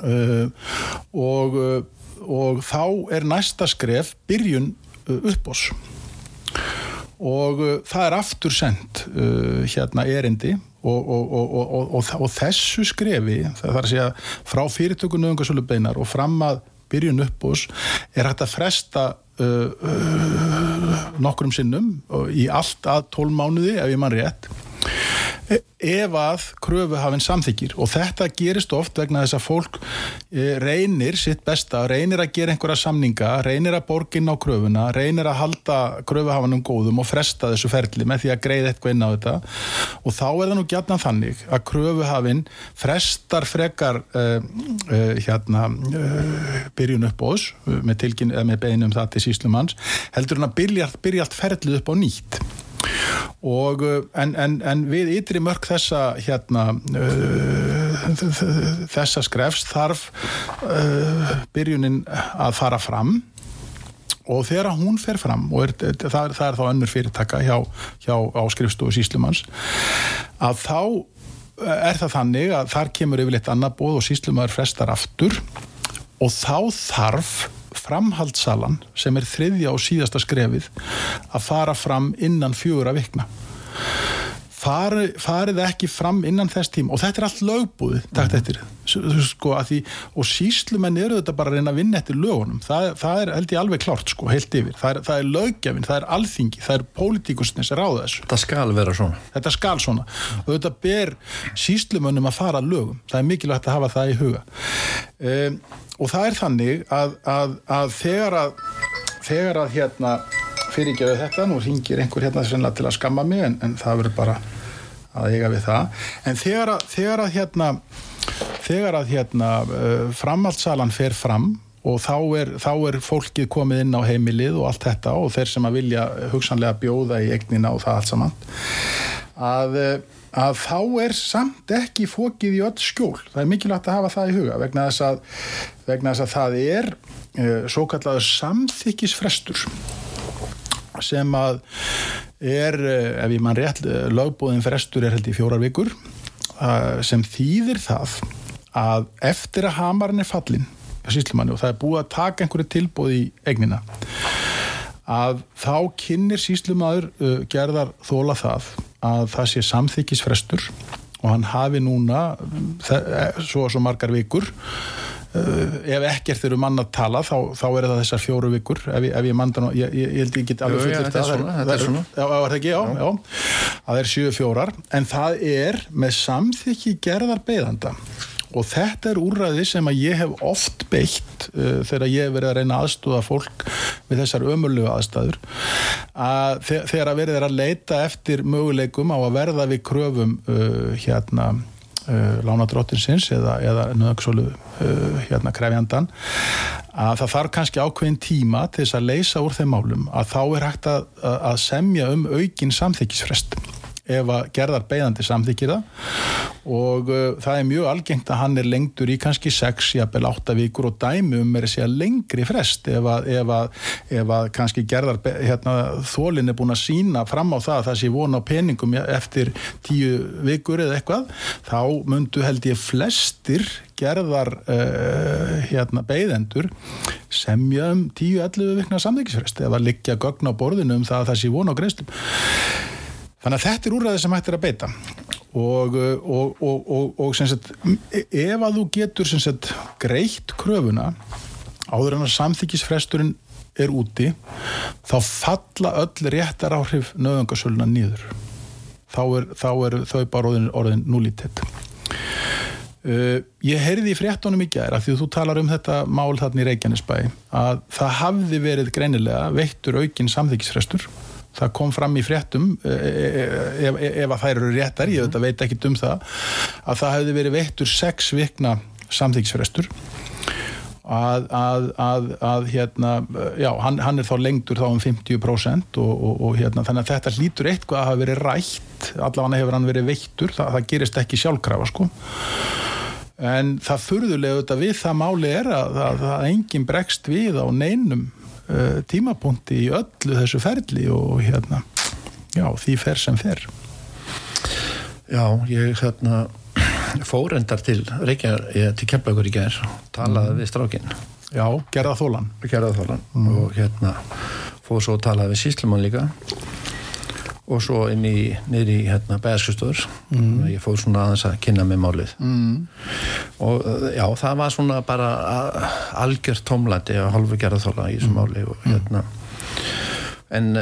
Uh, og, uh, og þá er næsta skref byrjun uh, uppbós og uh, það er aftur sendt uh, hérna erindi og, og, og þessu skrefi, það þarf að segja frá fyrirtöku nöðungarsölubeinar og fram að byrjun uppbós er hægt að fresta uh, uh, nokkrum sinnum í allt að tól mánuði ef ég mann rétt ef að kröfuhafinn samþykir og þetta gerist oft vegna þess að fólk eh, reynir sitt besta, reynir að gera einhverja samninga, reynir að borgin á kröfuna, reynir að halda kröfuhafanum góðum og fresta þessu ferli með því að greiða eitthvað inn á þetta. Og þá er það nú gætna þannig að kröfuhafinn frestar frekar uh, uh, hérna uh, byrjun upp á oss með, með beinum það til síslumanns heldur hann að byrja allt ferlið upp á nýtt og uh, en, en, en við ytri mörg þessa hérna uh, þessa skrefs þarf uh, byrjunin að fara fram. Og þegar hún fer fram og er, það, það er þá önnur fyrirtaka hjá, hjá áskrifstofu síslumanns að þá er það þannig að þar kemur yfirleitt annað bóð og síslumar frestar aftur. Og þá þarf framhaldssalan sem er þriðja og síðasta skrefið að fara fram innan fjögur að vikna. Fari, farið ekki fram innan þess tím og þetta er allt lögbúið takt eftir. Sko, því, og síslumenn eru þetta bara að reyna að vinna eftir lögunum. Það, það er held ég alveg klárt sko, heilt yfir. Það er, það er lögjafinn, það er alþingi það er pólitíkusnir sem ráða þessu.
Þetta skal vera svona.
Þetta skal svona. Og þetta ber síslumennum að fara lögum. Það er mikilvægt að hafa það í huga. Um, og það er þannig að, að, að þegar að þegar að hérna fyrirgeðu þetta, nú ringir einhver hérna til að skamma mig en, en það verður bara að eiga við það. En þegar að, þegar að hérna þegar að hérna uh, framhaldssalan fer fram og þá er, þá er fólkið komið inn á heimilið og allt þetta og þeir sem að vilja hugsanlega bjóða í egnina og það allt saman að, uh, að þá er samt ekki fókið í öll skjól. Það er mikilvægt að hafa það í huga vegna þess að, vegna þess að það er uh, svo kallaður samþykisfrestur sem að er, eh, ef ég mann rétt, lögbúðin frestur er held í fjórar vikur eh, sem þýðir það að eftir að hamarinn er fallin síslumanni og það er búið að taka einhverju tilbúð í egnina að þá kynir síslumadur uh, gerðar þóla það að það sé samþykisfrestur og hann hafi núna svo og svo margar vikur. Uh, ef ekkert eru mann að tala þá, þá er það þessar fjóru vikur ef, ef ég mann það, ég, ég held ekki alveg fullir
þetta er svona, þetta er svona.
Já, er það ekki, já, já, það er sjöu fjórar, en það er með samþykki gerðar beðanda og þetta er úrræði sem að ég hef oft beitt uh, þegar ég hef verið að reyna aðstúða fólk við þessar ömurlu aðstæður að þegar að verið er að leita eftir möguleikum á að verða við kröfum uh, hérna uh, lánadróttinsins eða, eða nöðaksólu uh, hérna krefjandan að það þarf kannski ákveðin tíma til þess að leysa úr þeim málum að þá er hægt að, að semja um aukin samþykisfrest ef að gerðar beigandi samþykir það. Og uh, það er mjög algengt að hann er lengtur í kannski 6, jafnvel 8 vikur og dæmi um er að segja lengri frest ef að, ef að, ef að kannski gerðar hérna, þólinn er búin að sína fram á það að það sé vona á peningum eftir 10 vikur eða eitthvað þá myndu held ég flestir gerðar uh, hérna, beigðendur semja um 10-11 vikna samþykisfrest ef að liggja gögn á borðinu um það að það sé vona á greiðslum Þannig að þetta er úrræði sem hægt er að beita. Og, og, og, og sagt, ef að þú getur sagt, greitt kröfuna áður en að samþykisfresturinn er úti þá falla öll réttar áhrif nöðungasöluna nýður þá er, þá er þau bara orðin, orðin núlített Uh, ég heyrði í fréttunum í gæra því þú talar um þetta mál þarna í Reykjanesbæ að það hafði verið greinilega veittur aukinn samþykisfrestur það kom fram í fréttum ef, ef, ef að þær eru réttar ég veit, ekki um það að það hefði verið veittur sex vikna samþykisfrestur að, að, að, að hérna, já, hann, hann er þá lengtur þá um 50% og, og, og hérna, þannig að þetta lítur eitthvað að hafa verið rætt allavega hefur hann verið veittur það, það gerist ekki sjálfkrafa sko. En það furðulega við það máli er að, að, að enginn bregst við á neinum uh, tímapunkti í öllu þessu ferli og hérna já, því fer sem fer.
Já, ég hérna fórendar til Reykjavík, til Keflagur í gerð talaði við strákinn.
Já, gerða þólan
Gerða þólan mm. og hérna fóð svo talaði við síslumann líka og svo inn í niður í hérna bæðarskustöður mm. ég fóð svona aðeins að kynna með málið. Mm. og já, það var svona bara algjört tómlæti að halvu gerða þóla í þessu máli og hérna. En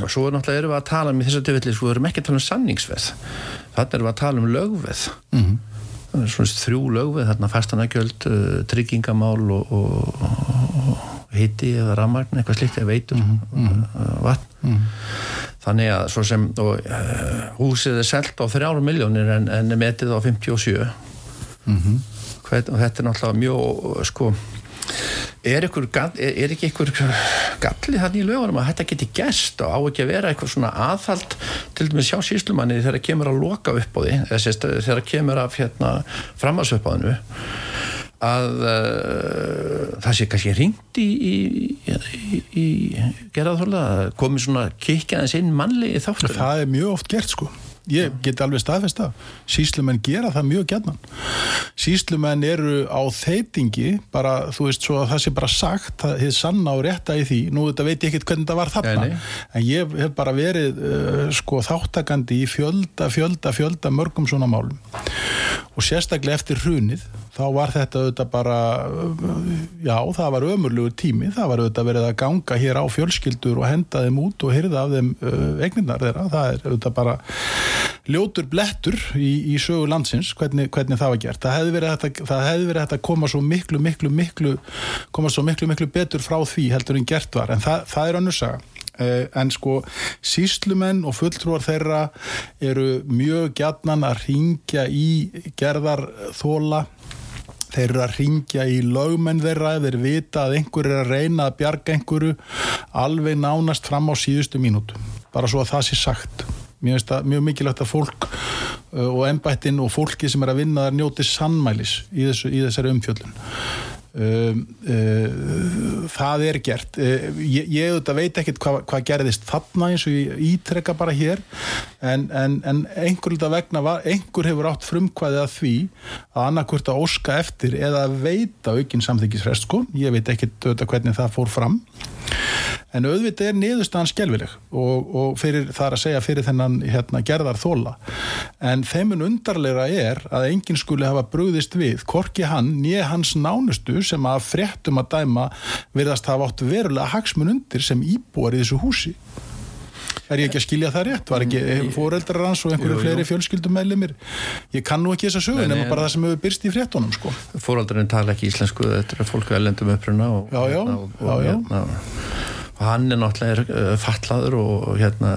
og svo náttúrulega erum við að tala um í þessu tilfelli sko, við erum ekki að tala um sanningsveð þannig erum við að tala um lögveð. Mm. svona þrjú lögveð þarna fastanagjöld, uh, tryggingamál og, og, og hitti eða rammagn, eitthvað slikt eða veitur mm. -hmm. uh, vatn þannig að svo sem og, uh, húsið er selgt á þrjáru miljónir en, en er metið á 57 mm -hmm. Hvern, og þetta er náttúrulega mjög sko er, ykkur, er, er ekki einhver gallið þannig í lögunum að þetta geti gæst og á ekki að vera eitthvað svona aðhald til dæmis sjá síslumanni þegar það kemur að loka upp á því þegar það kemur af hérna, framhalsöpaðinu að uh, það sé kannski ringt í, í, í, í gerðarþóla komið svona kikjaðins inn mannlegi þáttur?
Það er mjög oft gert sko. Ég get alveg staðfest það. Síslumenn gera það mjög gætnan síslumenn eru á þeitingi bara þú veist svo að það sé bara sagt það er sanna og rétta í því. Nú þetta veit ég ekkert hvernig það var þarna.
Nei.
en ég hef bara verið uh, sko þáttakandi í fjölda, fjölda, fjölda mörgum svona málum. Og sérstaklega eftir hrunið þá var þetta auðvitað bara já, það var ömurlugur tími. Það var auðvitað verið að ganga hér á fjölskyldur og henda þeim út og hyrða af þeim uh, eigninnar þeirra, það er auðvitað bara ljótur blettur í, í sögu landsins, hvernig, hvernig það var gert. Það hefði verið þetta, það hefði verið þetta að koma svo miklu, miklu, miklu koma svo miklu, miklu betur frá því heldur en gert var, en það, það er önnur saga. En sko síslumenn og fulltrúar þeirra eru mjög gætnan að ringja í gerðarþóla þeir eru að ringja í lögmenn þeirra þeir vita að einhver er að reyna að bjarga einhverju alveg nánast fram á síðustu mínútu. Bara svo að það sé sagt. Það mjög mikilvægt að fólk uh, og ennbættin og fólki sem er að vinna þar njóti sannmælis í, þessu, í þessari umfjöldun um, uh, það er gert. Uh, ég, ég auðvitað veit ekkert hvað hva gerðist þarna eins og ég ítrekka bara hér en, en, en einhverjulega vegna var, einhver hefur átt frumkvæðið að því að annarkvört að óska eftir eða veita aukinn samþyggisrest sko, ég veit ekkert auðvitað hvernig það fór fram en auðvitað er niðurstaðan skjálfileg og, og fyrir, það er að segja fyrir þennan hérna, gerðar þóla en þeimun undarleira er að enginn skuli hafa brúðist við, korki hann nýja hans nánustu sem að fréttum að dæma verðast hafa átt verulega hagsmun undir sem íbúar í þessu húsi Er ég ekki að skilja það rétt? Var ekki fóreldrar hans og einhverju fleiri fjölskyldum meðlumir? Ég kann nú ekki þessa sögu nema bara það sem hefur byrst í fréttunum sko.
Fóreldrarinn tala ekki íslensku þetta er fólku elendum uppruna og,
já, já,
og, og,
já.
Hérna, og hann er náttúrulega uh, fallaður og hérna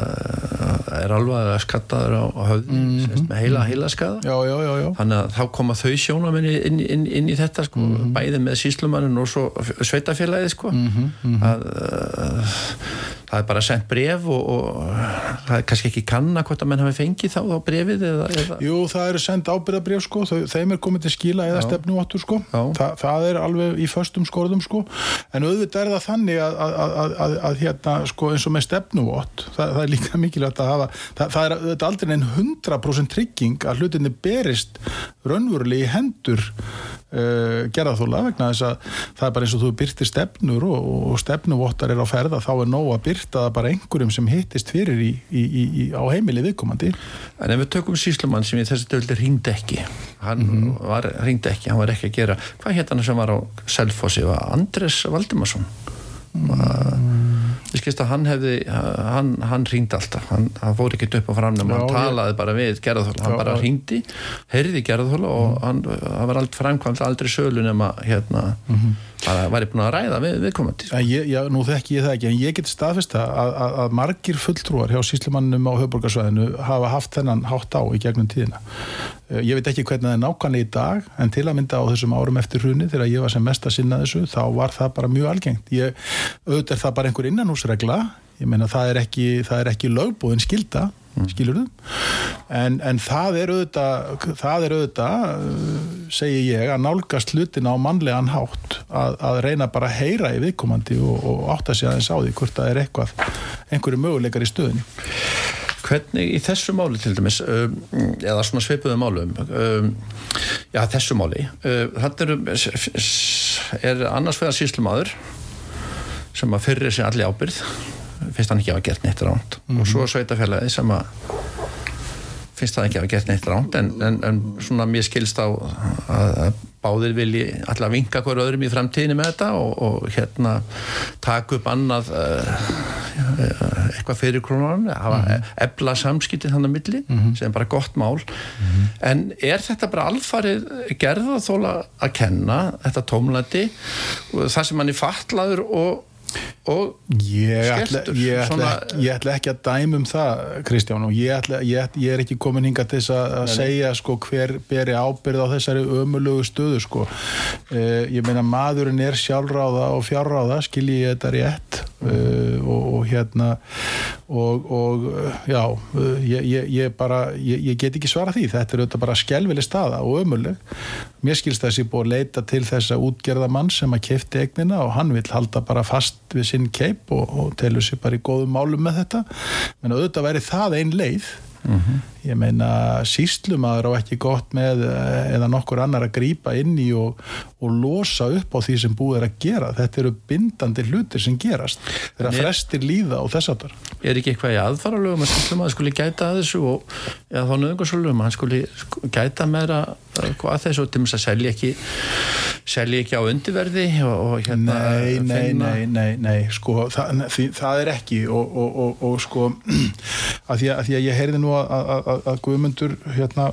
er alveg að skattaður á, á höfði mm -hmm. með heila, heila skada
já, já, já,
þannig að þá koma þau sjónamenni inn, inn, inn í þetta sko, mm -hmm. bæði með síslumannin og svo sveitafélagið sko mm -hmm. að uh, það er bara sendt bref og, og það er kannski ekki kanna hvort að menn hafi fengið þá, þá brefið eða, eða...
Jú, það eru sendt ábyrðabref sko. Þeim er komið til skila eða stefnu áttur sko. Þa, það er alveg í föstum skorðum sko. En auðvitað er það þannig að, að, að, að hérna sko eins og með stefnuvott það, það er líka mikilvægt að hafa það, það er auðvitað aldrei en 100% trygging að hlutinni berist raunverulega í hendur uh, gerðarþóla vegna þess að það er bara eins og þú byrtir stefnur og, og stefnuvottar er á ferða þá er nóg að byrta það bara einhverjum sem hittist fyrir í, í, í, á heimili viðkomandi.
En ef við tökum síslumann sem í þessi döldi ringd ekki hann mm -hmm. var ringd ekki, hann var ekki að gera hvað hétt hann sem var á Selfossi? Var Andres Valdimarsson? Mm. -hmm. skist að hann hefði hann, hann ringdi alltaf, hann, hann fór ekki upp á framnum,
Já,
hann
ég-
talaði bara við gerðarþóla, hann
Já,
bara ringdi heyrði gerðarþóla og hann, hann var aldrei framkvæmt aldrei sölu nema hérna, bara væri búin að ræða við, viðkomandi sko.
En ég, já, nú þekki ég það ekki, en ég get staðfist það að, að, að margir fulltrúar hjá síslumannum á höfborgarsvæðinu hafa haft þennan hátt á í gegnum tíðina. Eh, Ég veit ekki hvernig það er nákvæmlega í dag, en til að mynda á þessum árum eftir hruni, þegar ég var sem mest að sinna þessu, þá var það bara mjög algengt. Ég, auðvitað er það bara einhver innanhúsregla, ég meina það er ekki, ekki lögbúðin skilda, skilur en, en það er auðvitað það er auðvitað uh, segi ég að nálgast hlutin á mannlegan hátt að, að reyna bara að heyra í viðkomandi og, og átta sig aðeins á því hvort það er eitthvað einhverju möguleikar í stöðinni
Hvernig í þessu máli til dæmis um, eða svona svipuðu málum um, já þessu máli uh, þetta eru er annars vegar síslumadur sem að fyrir sig allir ábyrð finnst hann ekki að hafa gert neitt ránt og svo sveitafélagi sem að finnst það ekki að hafa gert neitt ránt en, en, en svona mér skilst á að, báðir vilji alltaf vinka hver öðrum í framtíðinu með þetta og, og hérna taka upp annað uh, eitthvað fyrir krónan hafa ebla samskipti þannig að milli sem er bara gott mál. En er þetta bara alfarið gerðaþóla að kenna þetta tómlæti það sem hann er fatlaður og, og
Ég ætla, ég, ætla ég ætla ekki að dæma um það Kristján og ég, ætla, ég, ég er ekki komin hinga til að, að segja sko, hver beri ábyrð á þessari ömulugu stöðu sko. uh, ég meina maðurinn er sjálfráða og fjárráða skilji ég þetta rétt. Uh, og, og hérna og, og já uh, ég, ég, ég bara, ég, ég get ekki svara því. Þetta er auðvitað bara skelvileg staða og ömuleg mér skilst þessi búið að leita til þessa útgerða mann sem að kefti eignina og hann vil halda bara fast við sinn keip og, og telur sér bara í góðum málum með þetta. Menn auðvitað væri það ein leið ég meina síslumadur á ekki gott með eh, eða nokkur annar að grípa inn í og, og losa upp á því sem búið er að gera. Þetta eru bindandi hlutir sem gerast.
Er-
frestir líða og þess aftar
er ekki eitthvað í aðfaralögum að síslum að skuli gæta að þessu og eða þá nöðungarsölum hann skuli sk- gæta meira uh, að þessu og til að selja ekki selja ekki á undirverði og, og hérna
Nei, nei,
finna-
nei, nei, nei, sko, það, því, það er ekki og, og, og, og sko, að því að, að því að ég heyrði nú að, að, að, að Guðmundur hérna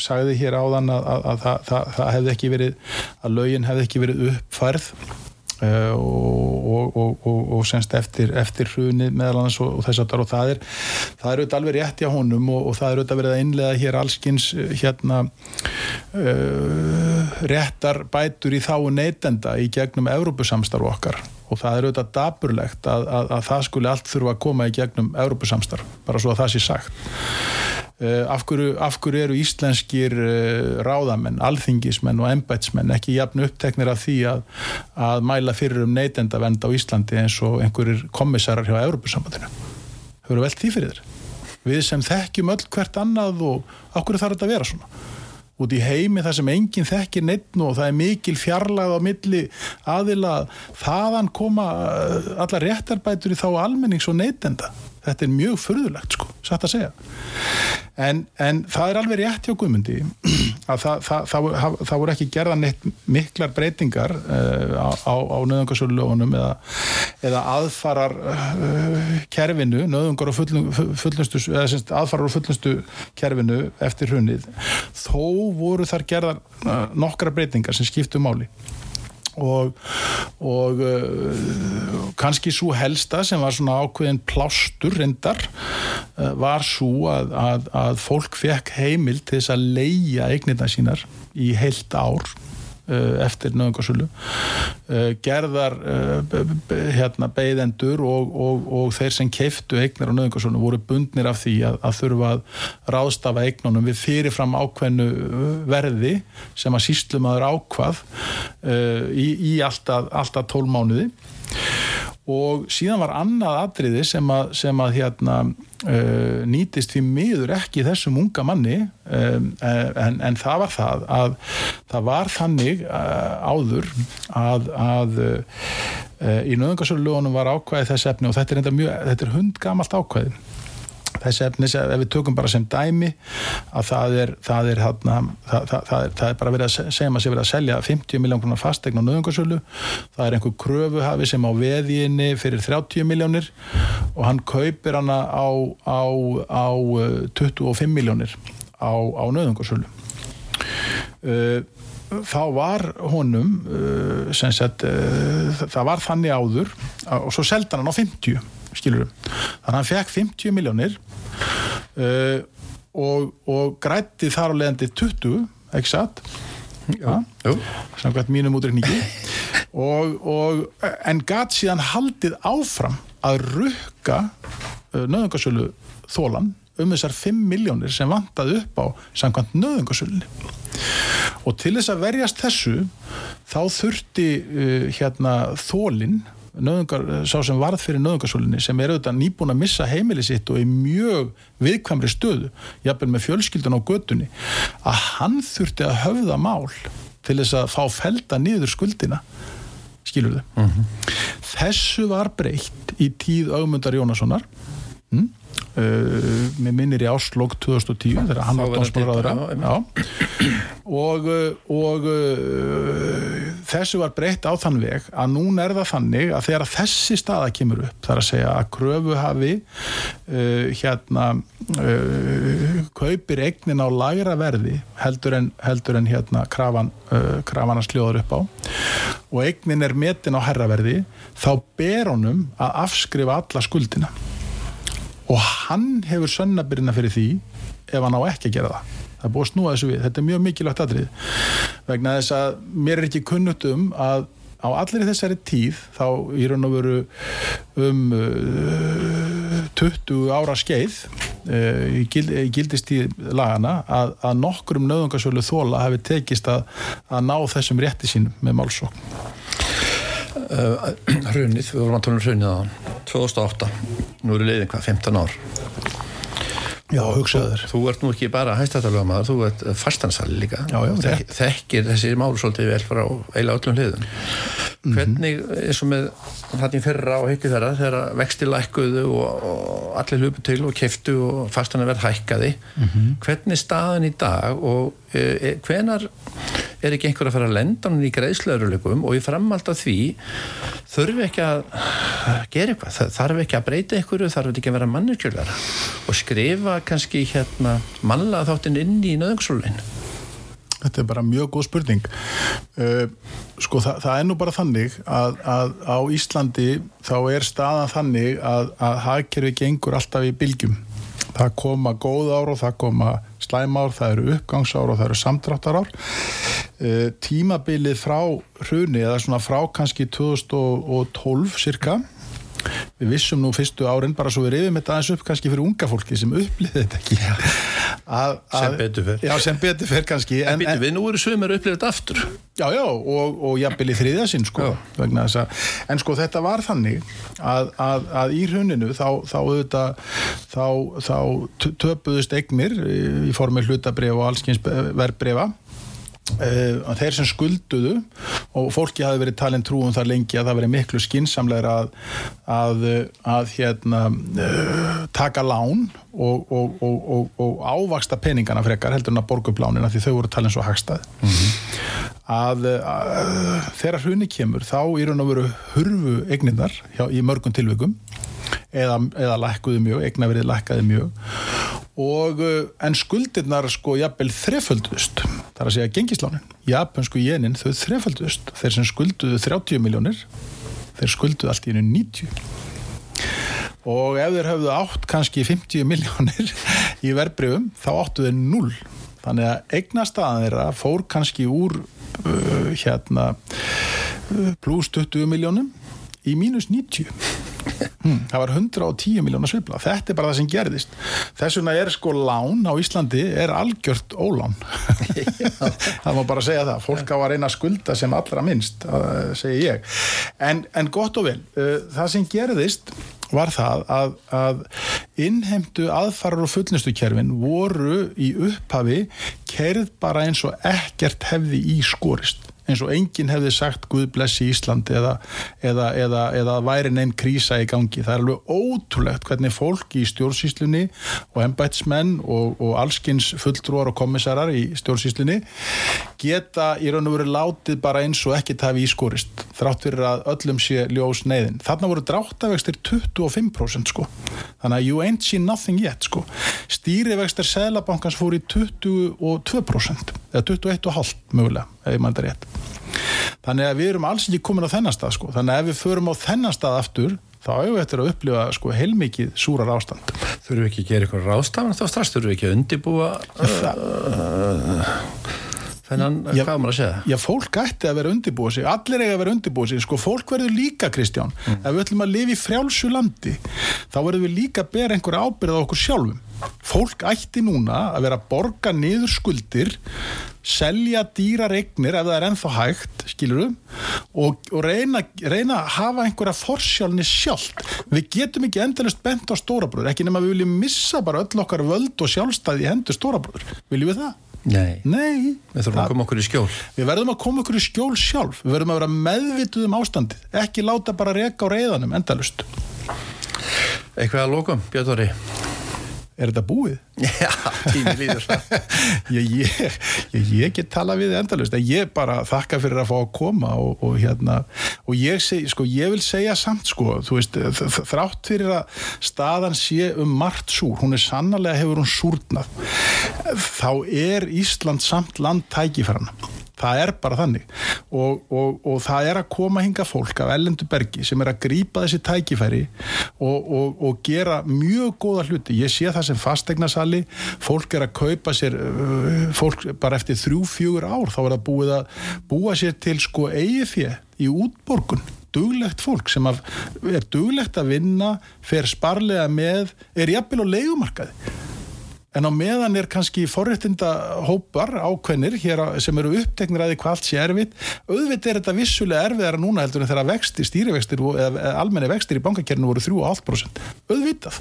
sagði hér áðan að, að, að það, það, hefði ekki verið, að lögin hefði ekki verið uppfærð uh, og, og, og, og, semst eftir, eftir hrunið meðal annars og, þess að og það er, það er auðvitað alveg rétt hjá honum og, það er auðvitað verið að innlega hér allskins hérna uh, réttar bætur í þáu neytenda í gegnum Evrópusamstarf okkar og það er auðvitað daburlegt að, að, að það skuli allt þurfa að koma í gegnum Evrópusamstarf, bara svo að það sé sagt. Uh, af, hverju, af hverju eru íslenskir uh, ráðamenn, alþingismenn og embætsmenn ekki jafn uppteknir af því að, að mæla fyrir um neytendavend á Íslandi eins og einhverjir komissarar hjá Evrópusambandinu? Hefur velt því fyrir þér? Við sem þekkjum öll hvert annað og okkur þarf þetta að vera svona út í heimi þar sem enginn þekkir neitt og það er mikil fjarlæð á milli aðila þaðan koma uh, alla réttarbætur í þá almennings og neytenda þetta er mjög furðulegt sko, satt að segja. En, en það er alveg rétt hjá Guðmundi að það, það, það, það, voru ekki gerða neitt miklar breytingar uh, á, á, á nöðungarsölulegunum eða, eða aðfarar uh, kerfinu, nöðungar og fullum, fullnustu, eða semst aðfarar og fullnustu kerfinu eftir hrunnið þó voru þar gerðar uh, nokkra breytingar sem skiptu máli og, og uh, kannski svo helsta sem var svona ákveðin plástur reyndar uh, var svo að, að, að fólk fekk heimil til þess að leia eignirna sínar í heilt ár eftir nöðungarsölu uh, gerðar b- hérna, beigðendur og, og, og þeir sem keiftu eignir á nöðungarsölu voru bundnir af því að, að þurfa að ráðstafa eignunum við fyrirfram ákveðnu verði sem að síslumadur ákvað í, í alltaf, alltaf 12 mánuði og síðan var annað atriði sem að, sem að hérna, uh, nýtist því miður ekki þessum unga manni um, en, en það var það að það var þannig uh, áður að, að uh, í nöðungarsölu lögunum var ákvæði þess efni og þetta er, mjög, þetta er hundgamalt ákvæði þessi efnis ef við tökum bara sem dæmi að það er það er, það, það, það er, bara verið að segja maður sé verið að selja 50 miljón krónar fastegn á nöðungarsölu það er einhver kröfuhafi sem á veðinni fyrir 30 miljónir og hann kaupir hana á, á, á 25 miljónir á, á nöðungarsölu uh, þá var honum uh, sagt, uh, það var þannig áður og svo selda hann á 50 skilurum, þannig að hann fekk 50 miljónir uh, og, og grætti þar á leðandi 20, ekki satt? Samkvæmt mínum útrykningi og, og en gatt síðan haldið áfram að rukka nöðungarsölu þólan um þessar 5 miljónir sem vantaði upp á samkvæmt nöðungarsölunni og til þess að verjast þessu þá þurfti uh, hérna þólinn Nöðungar, sá sem varð fyrir nöðungarsólinni sem er auðvitað nýbúin að missa heimili sitt og í mjög viðkvæmri stöðu jafnvel með fjölskyldan á gödunni að hann þurfti að höfða mál til þess að fá felda nýður skuldina skilur þau mm -hmm. þessu var breytt í tíð augmundar Jónassonar mm? Uh, með minnir í áslokk 2010 þegar hann var dómsmálaráður og, og uh, þessu var breytt á þann veg að núna er það þannig að þegar þessi staða kemur upp þar að segja að kröfu hafi uh, hérna kaupir eignin á lagra verði heldur en, heldur en hérna krafan, krafan að sljóður upp á og eignin er metin á herraverði þá ber honum að afskrifa alla skuldina og hann hefur sönnabyrjina fyrir því ef hann á ekki að gera það. Það er búið að snúa þessu við, þetta er mjög mikilvægt aðrið vegna þess að mér er ekki kunnut um að á allir þessari tíð þá í raun og veru um uh, 20 ára skeið uh, í, gild, í lagana að, að nokkur um nöðungarsölu þóla hefur tekist að, að ná þessum rétti sín með málsókn
uh, Hrunið, við vorum að tala um hrunið á 2008, nú eru leiðin hvað 15 ár
Já, hugsaður.
Þú ert nú ekki bara hæstatalögum aðra, þú ert fastansali líka
já, já,
Þek, þekkir þessi málu svolítið vel frá eila öllum hliðum -hmm. hvernig, eins og með þannig fyrra og heiti þeirra þegar vexti lækkuðu og, og allir hlupu til og keftu og fastanir verð hækkaði mm -hmm. hvernig staðin í dag og e, e, hvenar er ekki einhver að fara að lenda hann í greiðslöðurleikum og ég framald að því þurfi ekki að gera eitthvað, þarf ekki að breyta einhverju, þarf ekki að vera mannirkjölar og skrifa kannski hérna manlaða þáttinn inn í nöðungsrólinu
Þetta er bara mjög góð spurning. Uh, sko það, það er nú bara þannig að, að á Íslandi þá er staðan þannig að, að hagkerfi gengur alltaf í bylgjum það koma góð ár og það koma slæm ár, það eru uppgangsár og það eru samdráttar ár uh, tímabilið frá hruni eða svona frá kannski 2012 cirka við vissum nú fyrstu árin bara svo við reyðum þetta aðeins upp kannski fyrir unga fólki sem upplýði þetta ekki.
Að, að, sem betur fyrr
já sem betur fyrr kannski
en, en, en við nú eru sömur upplýðið þetta aftur.
Já já og, og jafnvel í þriðja sinn sko en sko þetta var þannig að, að í hruninu þá þá, þá, þá töpuðust eignir í formi hlutabref og allskyns verðbrefa Uh, þeir sem skulduðu og fólki hafi verið talin trúum þar lengi að það verið miklu skinsamleira að, að, að hérna, uh, taka lán og, og, og, og ávaksta peningana frekar heldur en að borga upp lánina því þau voru talin svo hagstað mm -hmm. Að, að þegar hruni kemur þá í raun og veru hurfu eigninnar hjá, í mörgum tilveikum eða, eða lækkuðu mjög, eignaverið lækkaði mjög. Og eh, en skuldirnar sko jafnvel þreföldust. Þar að segja gengislánin japansku jenin þau þreföldust. Þeir sem skulduðu 30 miljónir þeir skulduðu allt í einu 90 og ef þeir hafðu átt kannski 50 miljónir í verbreyfum þá áttu þeir 0 þannig að eignastaðan þeirra fór kannski úr uh, hérna uh, pluss 20 miljónum í mínus 90 hmm, það var 110 miljónar svipla þetta er bara það sem gerðist. Þess vegna er sko lán á Íslandi er algjört ólán. Það má bara segja það. Fólk á að reyna að skulda sem allra minnst segi ég. En, en gott og vel, uh, það sem gerðist var það að, að innheimtu aðfarar og fullnustukerfin voru í upphafi kerð bara eins og ekkert hefði í skorist eins og enginn hefði sagt Guð blessi Ísland eða, eða, eða, eða væri neinn krísa í gangi. Það er alveg ótrúlegt hvernig fólk í stjórnsýslunni og embætsmenn og, og allskins fulltrúar og komissarar í stjórnsýslunni geta í raun og veru látið bara eins og ekkert hafi ískorist þrátt fyrir að öllum sé ljós neyðin. Þarna voru dráttavextir 25% sko. Þannig að you ain't seen nothing yet sko. Stýrivextir Sælabankans fór í 22% eða 21,5 mögulega ef ég mæta rétt. Þannig að við erum alls ekki komin á þennan stað sko. Þannig að ef við förum á þennan stað aftur þá hefur við eftir að upplifa sko, heilmikið súrar ástand.
Þurfum við ekki að gera eitthvað rástafan þá strax, þurfum við ekki að undibúa þennan,
Já.
hvað maður að segja?
Já, fólk ætti að vera undirbúið sig, allir eiga að vera undirbúið sig, sko, fólk verður líka, Kristján, ef við ætlum að lifa í frjálsu landi, þá verður við líka að bera einhverja ábyrð á okkur sjálfum. Fólk ætti núna að vera að borga niður skuldir, selja dýrar eignir ef það er ennþá hægt, skilurum, og, og reyna, reyna að hafa einhverja forsjálni sjálft. Við getum ekki endalist bent á stórabröður, ekki nema við viljum missa bara öll okkar völd og sjálfstæði í hendur stórabröður. Viljum við það?
Nei,
Nei.
við þurfum að koma okkur í skjól.
Við verðum að koma okkur í skjól sjálf, við verðum að vera meðvituð um ástandið, ekki láta bara reka á reyðanum endalust.
Eitthvað að lókum, Björn Þóri?
Er þetta búið?
Já, tími líður
ég, ég, ég, ég get tala við endalust, en ég bara þakka fyrir að fá að koma og, og hérna, og ég, seg, sko, ég vil segja samt, sko, veist, þrátt fyrir að staðan sé um margt súr, hún er sannarlega hefur hún súrnað, þá er Ísland samt land tækifærana. Það er bara þannig. Og, og, og það er að koma hinga fólk af ellendu bergi sem er að grípa þessi tækifæri og, og, gera mjög góða hluti. Ég sé það sem fastegnasali, fólk er að kaupa sér, uh, fólk bara eftir þrjú, fjögur ár þá er það búið að búa sér til sko eigifjö í útborgun. Duglegt fólk sem er duglegt að vinna, fer sparlega með, er jafnvel á leigumarkaði en á meðan er kannski forréttinda hópar ákveðnir sem eru uppteknir að því hvað allt sé erfitt auðvitað er þetta vissulega erfiðara núna heldur en þegar vexti, stýrivextir eða almenni vextir í bankakernu voru 3,5% auðvitað,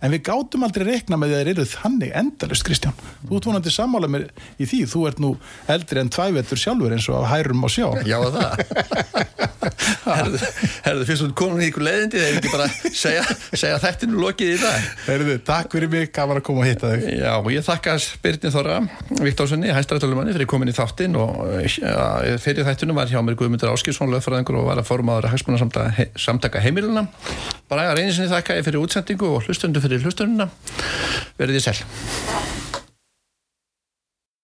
en við gátum aldrei rekna með því að þeir eru þannig endalust Kristján, þú ert vonandi sammála mér í því, þú ert nú eldri en tvævettur sjálfur eins og á hærum á sjá.
Já, það? Herðu, herðu fyrst hún komin í ykkur leiðindi þegar ekki bara segja, segja þættinu lokið í dag.
Heyrðu, takk fyrir mig, gaman að koma að hitta þig
Já, ég þakka Birnir Þorra Viktórssoni, hæstrættalumanni fyrir komin í þáttinn og ja, fyrir þættinu var hjá mér Guðmundur Áskilsson lögfræðingur og var að formaður hagsmuna samtaka, he, samtaka heimiluna bara að reynisinni þakka ég fyrir útsendingu og hlustundu fyrir hlustununa verið ég sel